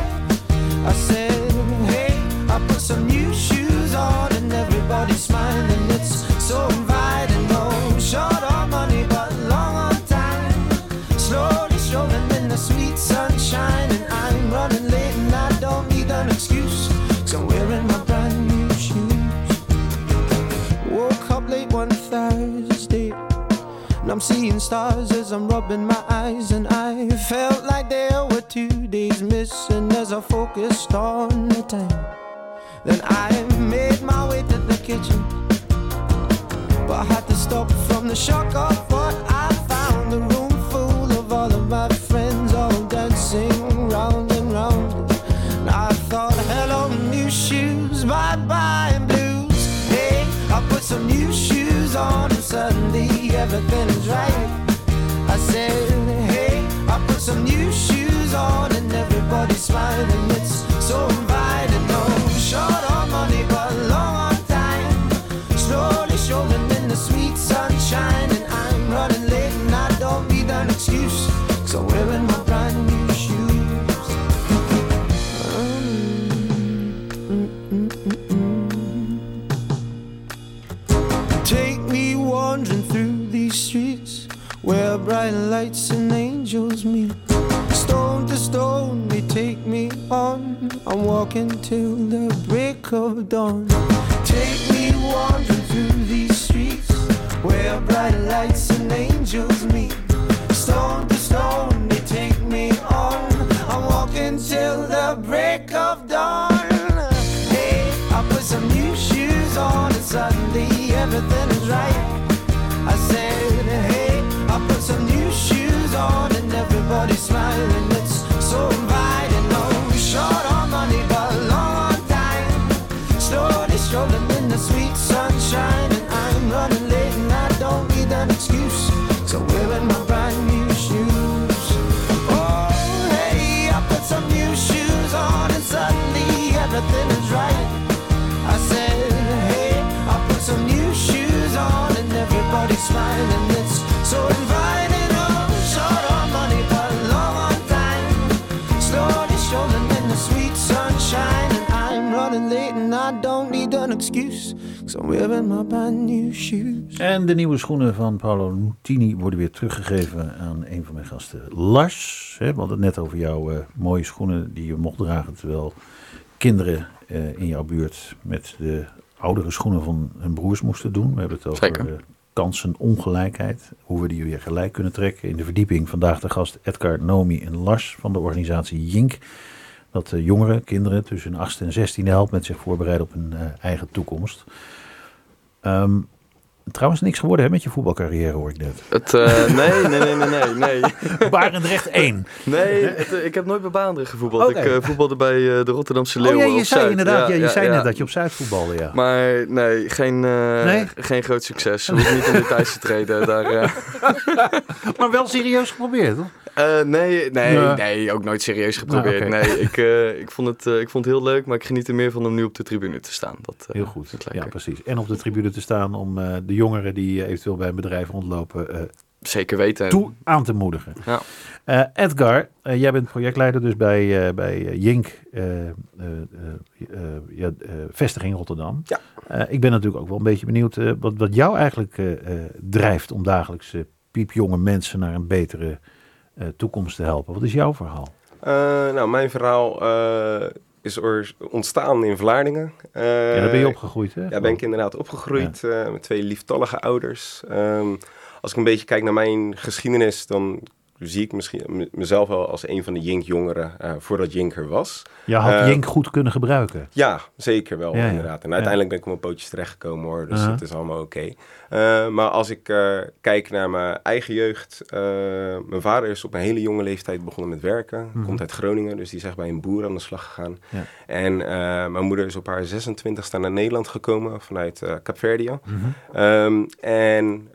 I said, hey, I put some new shoes on and everybody's smiling. It's so seeing stars as I'm rubbing my eyes, and I felt like there were two days missing as I focused on the time. Then I made my way to the kitchen, but I had to stop from the shock of what I found. A room full of all of my everything is right. I said, hey, I put some new shoes on, and everybody's smiling. It's so inviting. No short on money, but long on time. Slowly strolling in the sweet sunshine, and I'm running late, and I don't need an excuse. Cause I'm lights and angels meet. Stone to stone, they take me on. I'm walking till the break of dawn. Take me wandering through these streets where bright lights and angels meet. Stone to stone, they take me on. I'm walking till the break of dawn. Hey, I put some new shoes on and suddenly everything is right. Smiling. It's so inviting. No short on money, but long on time. Slowly strolling in the sweet sunshine, and I'm running late and I don't need an excuse. So wearing my brand new shoes. Oh, hey, I put some new shoes on and suddenly everything is right. I said, hey, I put some new shoes on and everybody's smiling. Excuse, cause I'm wearing my brand new shoes. En de nieuwe schoenen van Paolo Nutini worden weer teruggegeven aan een van mijn gasten, Lars. Hè, we hadden het net over jouw eh, mooie schoenen die je mocht dragen terwijl kinderen eh, in jouw buurt met de oudere schoenen van hun broers moesten doen. We hebben het over Zeker. eh, kansenongelijkheid, hoe we die weer gelijk kunnen trekken. In de verdieping vandaag de gast Edgar, Nomi en Lars van de organisatie Jink. Dat eh, jongeren, kinderen tussen hun 8 en 16 helpt met zich voorbereiden op hun eh, eigen toekomst. Ehm, trouwens niks geworden hè, met je voetbalcarrière hoor ik net. Het, eh, nee, nee, nee, nee, nee, nee. Barendrecht 1. Nee, het, ik heb nooit bij Baanderen gevoetbald. Ik eh, voetbalde bij de Rotterdamse Oh Leeuwen ja, je zei Zuid. inderdaad, ja, je Ja, zei net dat je op Zuid voetbalde, ja. Maar nee, geen, Nee? geen groot succes. Hoeven niet in details te treden. Daar. Maar wel serieus geprobeerd, hoor. Eh, nee, nee, Ja. nee, ook nooit serieus geprobeerd. Nee, ik, eh, ik, vond het, eh, ik vond het heel leuk, maar ik geniet er meer van om nu op de tribune te staan. Dat, Heel goed. Ja, precies. En op de tribune te staan om de jongeren die eventueel bij een bedrijf rondlopen Zeker weten. toe aan te moedigen. Ja. Edgar, jij bent projectleider dus bij, bij Jink, ja, vestiging Rotterdam. Ja. Ik ben natuurlijk ook wel een beetje benieuwd wat, wat jou eigenlijk drijft om dagelijks piepjonge mensen naar een betere toekomst te helpen. Wat is jouw verhaal? Eh, nou, mijn verhaal eh, is ontstaan in Vlaardingen. Eh, ja, daar ben je opgegroeid, hè? Ja, ben ik inderdaad opgegroeid eh, met twee lieftallige ouders. Ehm, als ik een beetje kijk naar mijn geschiedenis, dan zie ik misschien mezelf wel als een van de Jink-jongeren eh, voordat Jink er was. Je had Eh, Jink goed kunnen gebruiken. Ja, zeker wel, Ja, ja. inderdaad. En uiteindelijk ben ik op mijn pootjes terechtgekomen hoor, dus Uh-huh. het is allemaal oké. Eh, maar als ik kijk naar mijn eigen jeugd, mijn vader is op een hele jonge leeftijd begonnen met werken. Mhm. Komt uit Groningen, dus die is echt bij een boer aan de slag gegaan. Ja. En mijn moeder is op haar 26e naar Nederland gekomen vanuit Capverdia. Mhm. Ehm, en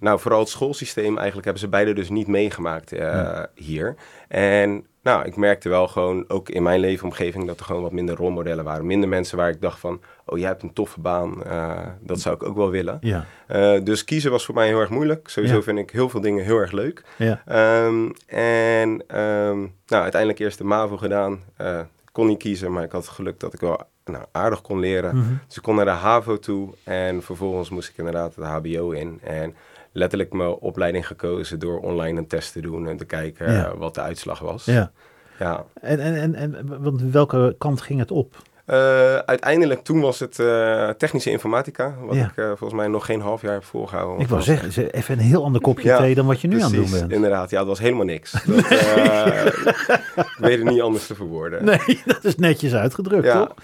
nou, vooral het schoolsysteem eigenlijk hebben ze beide dus niet meegemaakt eh, Ja. hier. En nou, ik merkte wel gewoon ook in mijn leefomgeving dat er gewoon wat minder rolmodellen waren. Minder mensen waar ik dacht van, oh jij hebt een toffe baan, eh, dat zou ik ook wel willen. Ja, Eh, dus kiezen was voor mij heel erg moeilijk. Sowieso Ja. vind ik heel veel dingen heel erg leuk. ja. Ehm, en ehm, nou, uiteindelijk eerst de MAVO gedaan. Ik kon niet kiezen, maar ik had het geluk dat ik wel nou, aardig kon leren. Mhm. Dus ik kon naar de HAVO toe en vervolgens moest ik inderdaad het HBO in. En letterlijk mijn opleiding gekozen door online een test te doen en te kijken Ja. eh, wat de uitslag was. ja. Ja. En, en, en, en want welke kant ging het op? Eh, uiteindelijk toen was het eh, technische informatica, wat Ja. ik volgens mij nog geen half jaar heb volgehouden. Ik wou Want- zeggen, ze- even een heel ander kopje Ja, thee dan wat je nu aan het doen bent. inderdaad. Ja, dat was helemaal niks. Dat, ik weet het niet anders te verwoorden. Nee, dat is netjes uitgedrukt, Ja. toch?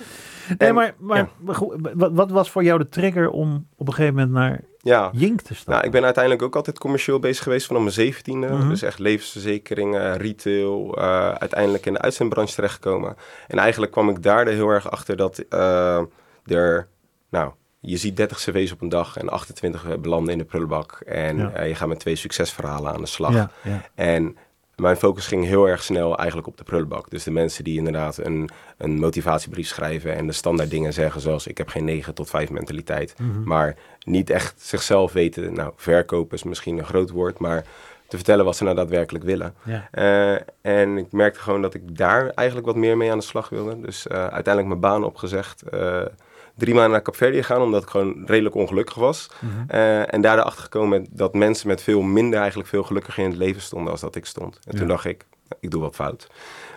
Nee, En- maar, maar, goed, wat, wat was voor jou de trigger om op een gegeven moment naar Ja, Jink te staan? nou, ik ben uiteindelijk ook altijd commercieel bezig geweest vanaf mijn zeventiende. Mhm. Dus echt levensverzekeringen, retail, eh, uiteindelijk in de uitzendbranche terechtgekomen. En eigenlijk kwam ik daar er heel erg achter dat eh, er, nou, je ziet 30 cv's op een dag en 28 belanden in de prullenbak. En Ja. eh, je gaat met twee succesverhalen aan de slag. ja, ja. En mijn focus ging heel erg snel eigenlijk op de prullenbak. Dus de mensen die inderdaad een, een motivatiebrief schrijven en de standaard dingen zeggen zoals ik heb geen 9 tot 5 mentaliteit. Mhm. Maar niet echt zichzelf weten. Nou, verkopen is misschien een groot woord, maar te vertellen wat ze nou daadwerkelijk willen. ja. Eh, en ik merkte gewoon dat ik daar eigenlijk wat meer mee aan de slag wilde. Dus eh, uiteindelijk mijn baan opgezegd. eh, drie maanden naar Capverdië gegaan, omdat ik gewoon redelijk ongelukkig was. Mhm. Eh, en daar erachter gekomen dat mensen met veel minder eigenlijk veel gelukkiger in het leven stonden als dat ik stond. En Ja. toen dacht ik, ik doe wat fout.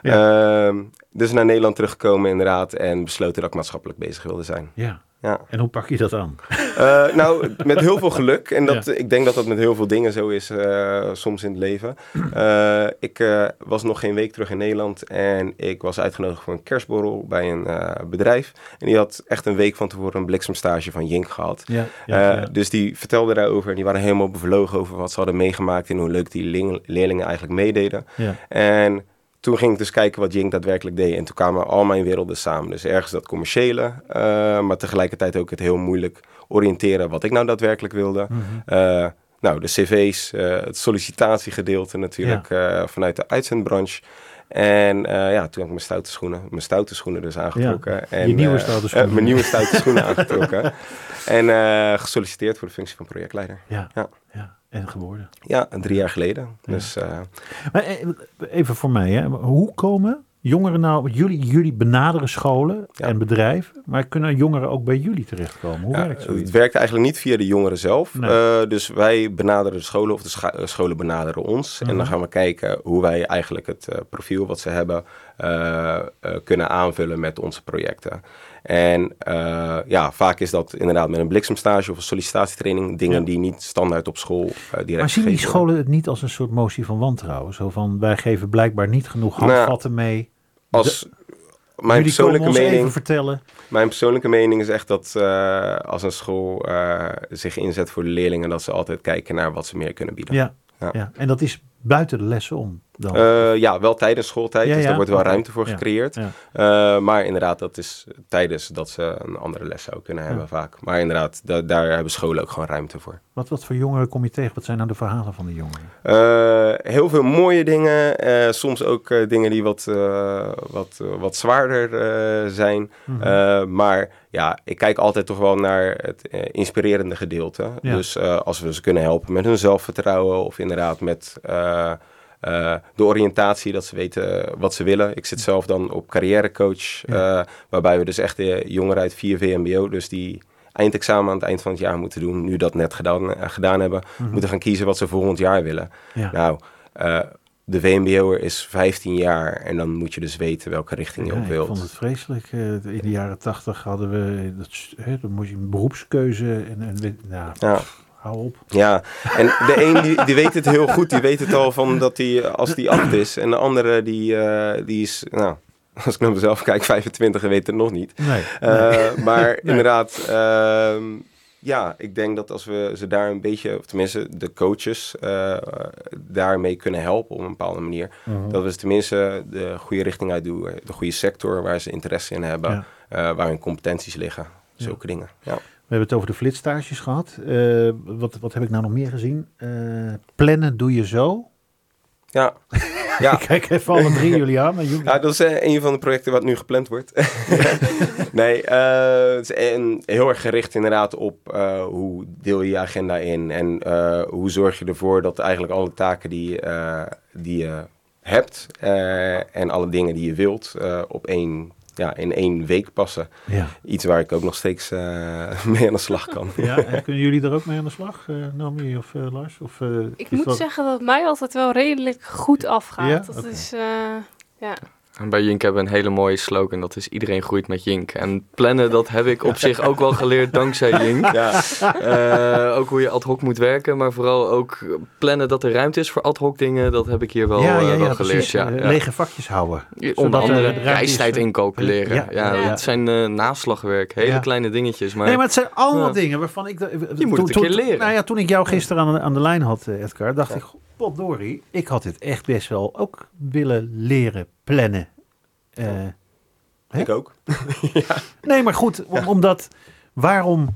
Ja. Ehm, dus naar Nederland teruggekomen inderdaad en besloten dat ik maatschappelijk bezig wilde zijn. ja. Ja. En hoe pak je dat aan? Eh, nou, met heel veel geluk. En dat, ik denk dat dat met heel veel dingen zo is eh, soms in het leven. Eh, ik was nog geen week terug in Nederland en ik was uitgenodigd voor een kerstborrel bij een bedrijf. En die had echt een week van tevoren een bliksemstage van Jink gehad. Ja, Dus die vertelde daarover en die waren helemaal bevlogen over wat ze hadden meegemaakt en hoe leuk die ling- leerlingen eigenlijk meededen. ja. En toen ging ik dus kijken wat Jink daadwerkelijk deed. En toen kwamen al mijn werelden samen. Dus ergens dat commerciële, eh, maar tegelijkertijd ook het heel moeilijk oriënteren wat ik nou daadwerkelijk wilde. Mhm. Eh, nou, de cv's, eh, het sollicitatiegedeelte natuurlijk vanuit de uitzendbranche. En ja, toen heb ik mijn stoute schoenen, mijn stoute schoenen dus aangetrokken. En, je nieuwe stoute schoenen. mijn nieuwe stoute schoenen aangetrokken. En gesolliciteerd voor de functie van projectleider. Ja. Ja. Ja. En geworden. Ja, drie jaar geleden. Ja. Dus eh, Maar eh, even voor mij, hè. hoe komen jongeren nou, jullie, jullie benaderen scholen Ja. en bedrijven, maar kunnen jongeren ook bij jullie terechtkomen? Hoe Ja, werkt het zoiets? werkt eigenlijk niet via de jongeren zelf. Nee. Eh, dus wij benaderen de scholen of de scholen benaderen ons. En Mhm. dan gaan we kijken hoe wij eigenlijk het profiel wat ze hebben kunnen aanvullen met onze projecten. En eh, ja, vaak is dat inderdaad met een bliksemstage of een sollicitatietraining. Dingen Ja. die niet standaard op school eh direct Maar zien die worden. scholen het niet als een soort motie van wantrouwen? Zo van, wij geven blijkbaar niet genoeg Nou, handvatten mee. Als, mijn persoonlijke mening... vertellen. Mijn persoonlijke mening is echt dat eh, als een school eh, zich inzet voor de leerlingen, dat ze altijd kijken naar wat ze meer kunnen bieden. Ja, Ja. ja. en dat is buiten de lessen om dan. Eh, ja, wel tijdens schooltijd, Ja, dus ja, daar wordt wel ruimte voor gecreëerd. ja. Eh, maar inderdaad, dat is tijdens dat ze een andere les zou kunnen hebben vaak. Maar inderdaad, da- daar hebben scholen ook gewoon ruimte voor. Wat, wat voor jongeren kom je tegen? Wat zijn nou de verhalen van de jongeren? Eh, heel veel mooie dingen, soms ook dingen die wat, wat, wat zwaarder zijn. Mhm. Maar ja, ik kijk altijd toch wel naar het inspirerende gedeelte. Dus als we ze kunnen helpen met hun zelfvertrouwen of inderdaad met eh, de oriëntatie, dat ze weten wat ze willen. Ik zit zelf dan op carrièrecoach, Ja. eh, waarbij we dus echt de jongeren uit 4 VMBO, dus die eindexamen aan het eind van het jaar moeten doen, nu dat net gedaan, eh, gedaan hebben, Mhm. moeten gaan kiezen wat ze volgend jaar willen. ja. Nou, eh, de VMBO'er is 15 jaar en dan moet je dus weten welke richting je Ja, op ik wilt. vond het vreselijk. Eh, in de jaren tachtig hadden we, dat, hè, dan moest je een beroepskeuze en, en nou, Ja. Hou op. Ja, en de een die, die weet het heel goed, die weet het al van dat hij als die acht is. En de andere die, eh, die is, nou, als ik naar mezelf kijk, 25 en weet het nog niet. Nee. Eh, maar inderdaad, ehm, ja, ik denk dat als we ze daar een beetje, of tenminste de coaches, eh, daarmee kunnen helpen op een bepaalde manier. Mhm. Dat we ze tenminste de goede richting uit doen, de goede sector waar ze interesse in hebben, Ja. eh, waar hun competenties liggen. Zulke dingen. Ja. We hebben het over de flitstages gehad. Eh, wat, wat heb ik nou nog meer gezien? Eh, plannen doe je zo. Ja. ja. Ik kijk even alle drie jullie aan. Maar jullie... Ja, dat is eh, een van de projecten wat nu gepland wordt. nee, eh, het is een, heel erg gericht inderdaad op hoe deel je je agenda in en hoe zorg je ervoor dat eigenlijk alle taken die, die je hebt en alle dingen die je wilt op één, ja, in één week passen. Ja. Iets waar ik ook nog steeds eh, mee aan de slag kan. Ja, en kunnen jullie er ook mee aan de slag, eh Naomi of eh, Lars? Of, eh, Ik moet dat- zeggen dat het mij altijd wel redelijk goed afgaat. Ja? Dat is, eh, ja. En bij Jink hebben we een hele mooie slogan, dat is iedereen groeit met Jink. En plannen, dat heb ik op zich ook wel geleerd dankzij Jink. Ja, Eh, ook hoe je ad hoc moet werken, maar vooral ook plannen dat er ruimte is voor ad hoc dingen, dat heb ik hier wel, ja, eh, ja, wel ja, geleerd. Ja, Eh, ja. Lege vakjes houden. Onder er andere reistijd incalculeren. Ja, dat zijn eh, naslagwerk. Hele kleine dingetjes. Maar, nee, maar het zijn allemaal dingen waarvan ik... Je moet toen, het een toen- keer leren. Nou ja, toen ik jou gisteren aan, de- aan de lijn had, eh, Edgar, dacht ik... Potdorie, ik had dit echt best wel ook willen leren plannen. Eh, Hè? ik ook. nee, maar goed, om- omdat... Waarom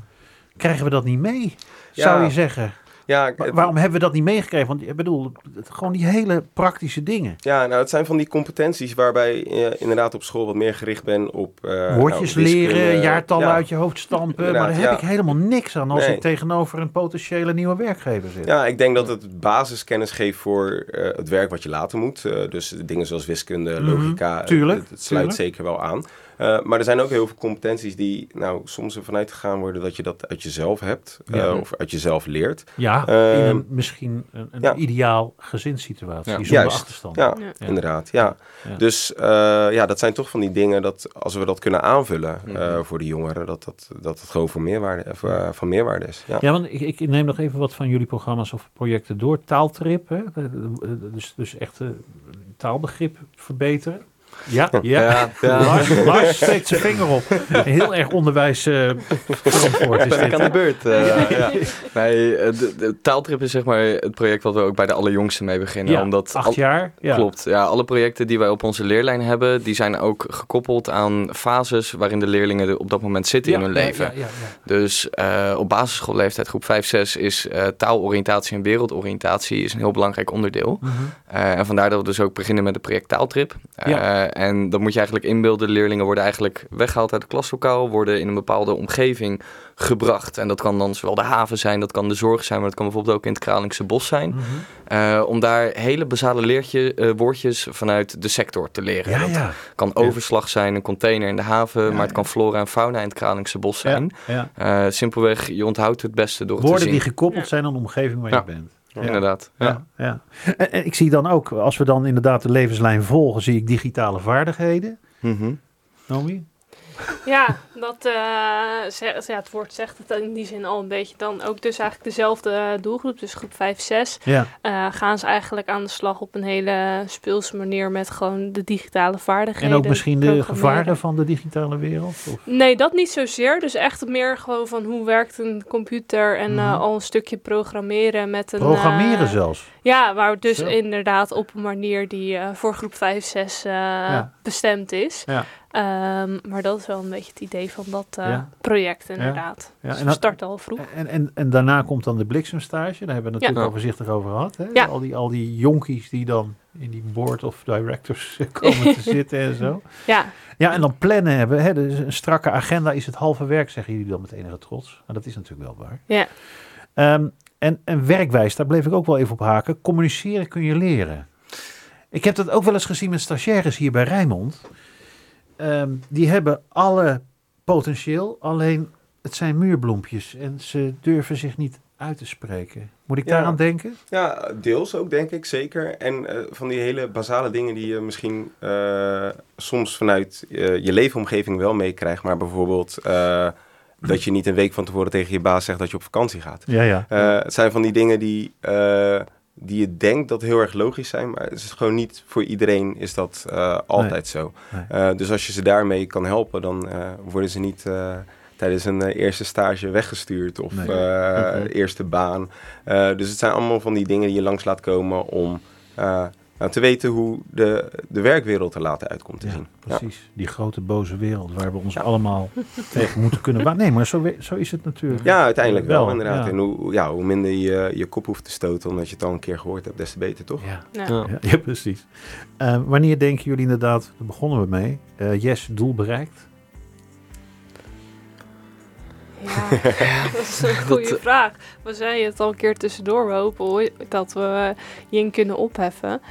krijgen we dat niet mee, zou je zeggen? Ja, het- waarom hebben we dat niet meegekregen? Want ik bedoel, het- gewoon die hele praktische dingen. Ja, nou, het zijn van die competenties waarbij je inderdaad op school wat meer gericht bent op... eh, Woordjes nou, wiskunde. leren, jaartallen Ja, uit je hoofd stampen. Maar daar heb ja. ik helemaal niks aan als Nee. ik tegenover een potentiële nieuwe werkgever zit. Ja, ik denk dat het basiskennis geeft voor eh, het werk wat je later moet. Eh, dus dingen zoals wiskunde, Mhm, logica, tuurlijk, het, het sluit tuurlijk. zeker wel aan. Eh, maar er zijn ook heel veel competenties die nou, soms ervan uitgegaan worden dat je dat uit jezelf hebt. eh, of uit jezelf leert. Ja, in Ehm, een, misschien een, een ja. ideaal gezinssituatie, Ja. zonder Juist, achterstand. Ja, Ja. inderdaad. Ja. Ja. Dus eh, ja, dat zijn toch van die dingen dat als we dat kunnen aanvullen eh, Mhm. voor de jongeren, dat dat, dat het gewoon voor meerwaarde, van meerwaarde is. Ja. Ja, want ik, ik neem nog even wat van jullie programma's of projecten door. Taaltrip, hè? Dus, dus echt eh, taalbegrip verbeteren. Ja, ja. Ja, ja. Lars, Lars steekt zijn vinger op. Heel erg onderwijs eh verantwoord is ben dit, aan de beurt. eh, ja. Nee, eh, de, de taaltrip is zeg maar het project wat we ook bij de allerjongste mee beginnen. Ja, omdat al- acht jaar. Ja. Klopt. Ja, alle projecten die wij op onze leerlijn hebben, die zijn ook gekoppeld aan fases waarin de leerlingen er op dat moment zitten Ja, in hun ja, leven. ja, ja, ja. Dus eh, op basisschoolleeftijd, groep 5, 6, is eh, taaloriëntatie en wereldoriëntatie is een heel belangrijk onderdeel. Mhm. Eh, en vandaar dat we dus ook beginnen met het project Taaltrip. Eh, Uh, en dat moet je eigenlijk inbeelden. Leerlingen worden eigenlijk weggehaald uit het klaslokaal, worden in een bepaalde omgeving gebracht. En dat kan dan zowel de haven zijn, dat kan de zorg zijn, maar dat kan bijvoorbeeld ook in het Kralingse bos zijn. Mm -hmm. om daar hele basale leertje, woordjes vanuit de sector te leren. Ja, ja. Dat kan overslag zijn, een container in de haven, maar het kan flora en fauna in het Kralingse bos zijn. simpelweg, je onthoudt het beste door Woorden te zien. die gekoppeld zijn aan de omgeving waar je bent. Ja. Inderdaad. Ja. Ja, En, ik zie dan ook, als we dan inderdaad de levenslijn volgen, zie ik digitale vaardigheden. Mm -hmm. Nomi? Ja, dat, uh, ja, het woord zegt het in die zin al een beetje. Dan ook dus eigenlijk dezelfde doelgroep, dus groep 5, 6. Ja. Uh, gaan ze eigenlijk aan de slag op een hele speelse manier met gewoon de digitale vaardigheden. En ook misschien de gevaren van de digitale wereld? Of? Nee, dat niet zozeer. Dus echt meer gewoon van hoe werkt een computer en mm -hmm. uh, al een stukje programmeren met een... Programmeren zelfs? Ja, waar dus Zo. inderdaad op een manier die voor groep 5, 6 ja. bestemd is. Ja. Um, maar dat is wel een beetje het idee van dat uh, ja. project inderdaad. Ja. Dus en we starten al vroeg. En, en, en daarna komt dan de bliksemstage. Daar hebben we het natuurlijk al voorzichtig over gehad. Hè? Al, die, al die jonkies die dan in die board of directors komen te zitten en zo. Ja. Ja, en dan plannen hebben. Hè? Dus een strakke agenda is het halve werk, zeggen jullie dan met enige trots. Maar dat is natuurlijk wel waar. Ja. Um, en, en werkwijs, daar bleef ik ook wel even op haken. Communiceren kun je leren. Ik heb dat ook wel eens gezien met stagiaires hier bij Rijnmond. Um, die hebben alle potentieel, alleen het zijn muurbloempjes en ze durven zich niet uit te spreken. Moet ik Ja. daaraan denken? Ja, deels ook denk ik, zeker. En eh, van die hele basale dingen die je misschien eh, soms vanuit eh, je leefomgeving wel meekrijgt. Maar bijvoorbeeld eh, dat je niet een week van tevoren tegen je baas zegt dat je op vakantie gaat. Ja, ja. Eh, het zijn van die dingen die, eh, die je denkt dat heel erg logisch zijn, maar het is gewoon niet voor iedereen is dat eh, altijd zo. Nee. Eh, dus als je ze daarmee kan helpen, dan eh, worden ze niet tijdens een eerste stage weggestuurd of Nee. Mhm. eerste baan. Dus het zijn allemaal van die dingen die je langs laat komen om nou, te weten hoe de, de werkwereld er later uitkomt te Ja, zien. Ja. precies. Die grote boze wereld waar we ons Ja. allemaal tegen moeten kunnen. Nee, maar zo, zo is het natuurlijk. Ja, uiteindelijk wel, Wel, inderdaad. ja. En hoe, ja, hoe minder je je kop hoeft te stoten omdat je het al een keer gehoord hebt, des te beter, toch? Ja, Ja. Ja. ja, ja, precies. Eh, wanneer denken jullie inderdaad, daar begonnen we mee, eh yes, doel bereikt? Ja, dat is een goede Dat, vraag. We zeiden het al een keer tussendoor. We hopen dat we Jing kunnen opheffen.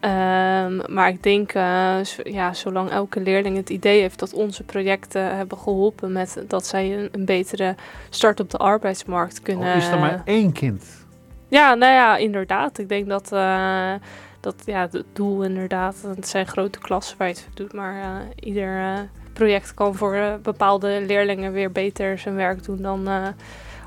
Ehm, maar ik denk, eh, ja, zolang elke leerling het idee heeft dat onze projecten hebben geholpen met dat zij een, een betere start op de arbeidsmarkt kunnen. Al Oh, is er maar één kind. Ja, nou ja, inderdaad. Ik denk dat, eh, dat ja, het doel inderdaad, het zijn grote klassen waar je het doet, maar eh, ieder eh, project kan voor eh, bepaalde leerlingen weer beter zijn werk doen dan eh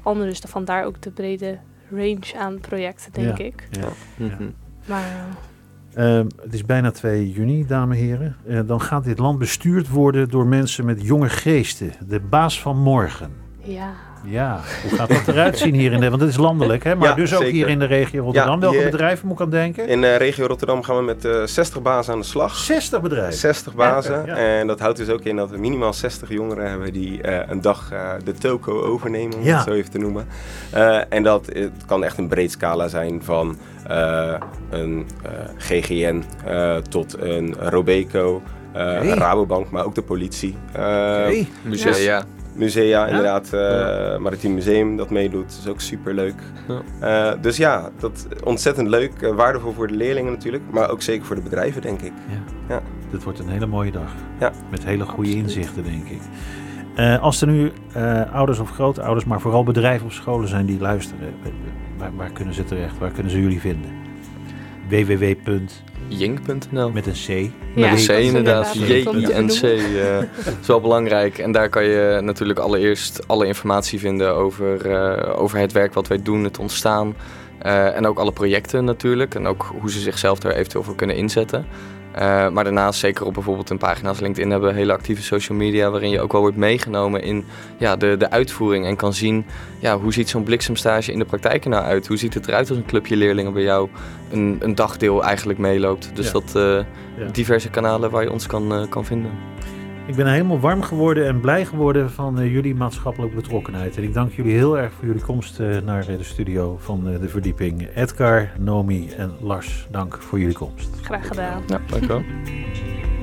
anderen. Dus vandaar ook de brede range aan projecten, denk Ja. ik. Ja. Mhm. Maar eh, Ehm, het is bijna 2 juni, dames en heren. Eh, dan gaat dit land bestuurd worden door mensen met jonge geesten. De baas van morgen. ja, Ja, hoe gaat dat eruit zien hier in de... Want het is landelijk, hè? Maar Ja, dus ook zeker. hier in de regio Rotterdam. Ja, Welke bedrijven moet ik aan denken? In eh, regio Rotterdam gaan we met eh 60 bazen aan de slag. 60 bedrijven. 60 bazen. Ja, ja. En dat houdt dus ook in dat we minimaal 60 jongeren hebben die eh, een dag eh, de toko overnemen, om Ja. het zo even te noemen. Eh, en dat het kan echt een breed scala zijn van eh, een eh, GGN eh, tot een Robeco, eh, Hey. Rabobank, maar ook de politie. Eh, Hey. Musea, ja. Musea, inderdaad. eh Maritiem Museum dat meedoet. Dat is ook super leuk. Ja. dus ja, dat ontzettend leuk. eh, waardevol voor de leerlingen natuurlijk. Maar ook zeker voor de bedrijven, denk ik. Dit wordt een hele mooie dag. Ja. Met hele goede Absoluut. inzichten, denk ik. Eh, als er nu eh, ouders of grootouders, maar vooral bedrijven of scholen zijn die luisteren, eh, waar, waar kunnen ze terecht? Waar kunnen ze jullie vinden? www. Jink.nl. met een C. Ja, Met een C inderdaad, J-I-N-C. eh, is wel belangrijk. En daar kan je natuurlijk allereerst alle informatie vinden over, eh, over het werk wat wij doen, het ontstaan. Eh, en ook alle projecten natuurlijk. En ook hoe ze zichzelf daar eventueel voor kunnen inzetten. Eh, maar daarnaast zeker op bijvoorbeeld een pagina als LinkedIn hebben we hele actieve social media waarin je ook wel wordt meegenomen in ja, de, de uitvoering en kan zien ja, hoe ziet zo'n bliksemstage in de praktijk er nou uit? Hoe ziet het eruit als een clubje leerlingen bij jou een, een dagdeel eigenlijk meeloopt? Dus Ja. dat eh, Ja. diverse kanalen waar je ons kan, eh, kan vinden. Ik ben helemaal warm geworden en blij geworden van eh, jullie maatschappelijke betrokkenheid. En ik dank jullie heel erg voor jullie komst eh, naar eh, de studio van eh, de verdieping. Edgar, Nomi en Lars, dank voor jullie komst. graag gedaan. Ja, dank u wel.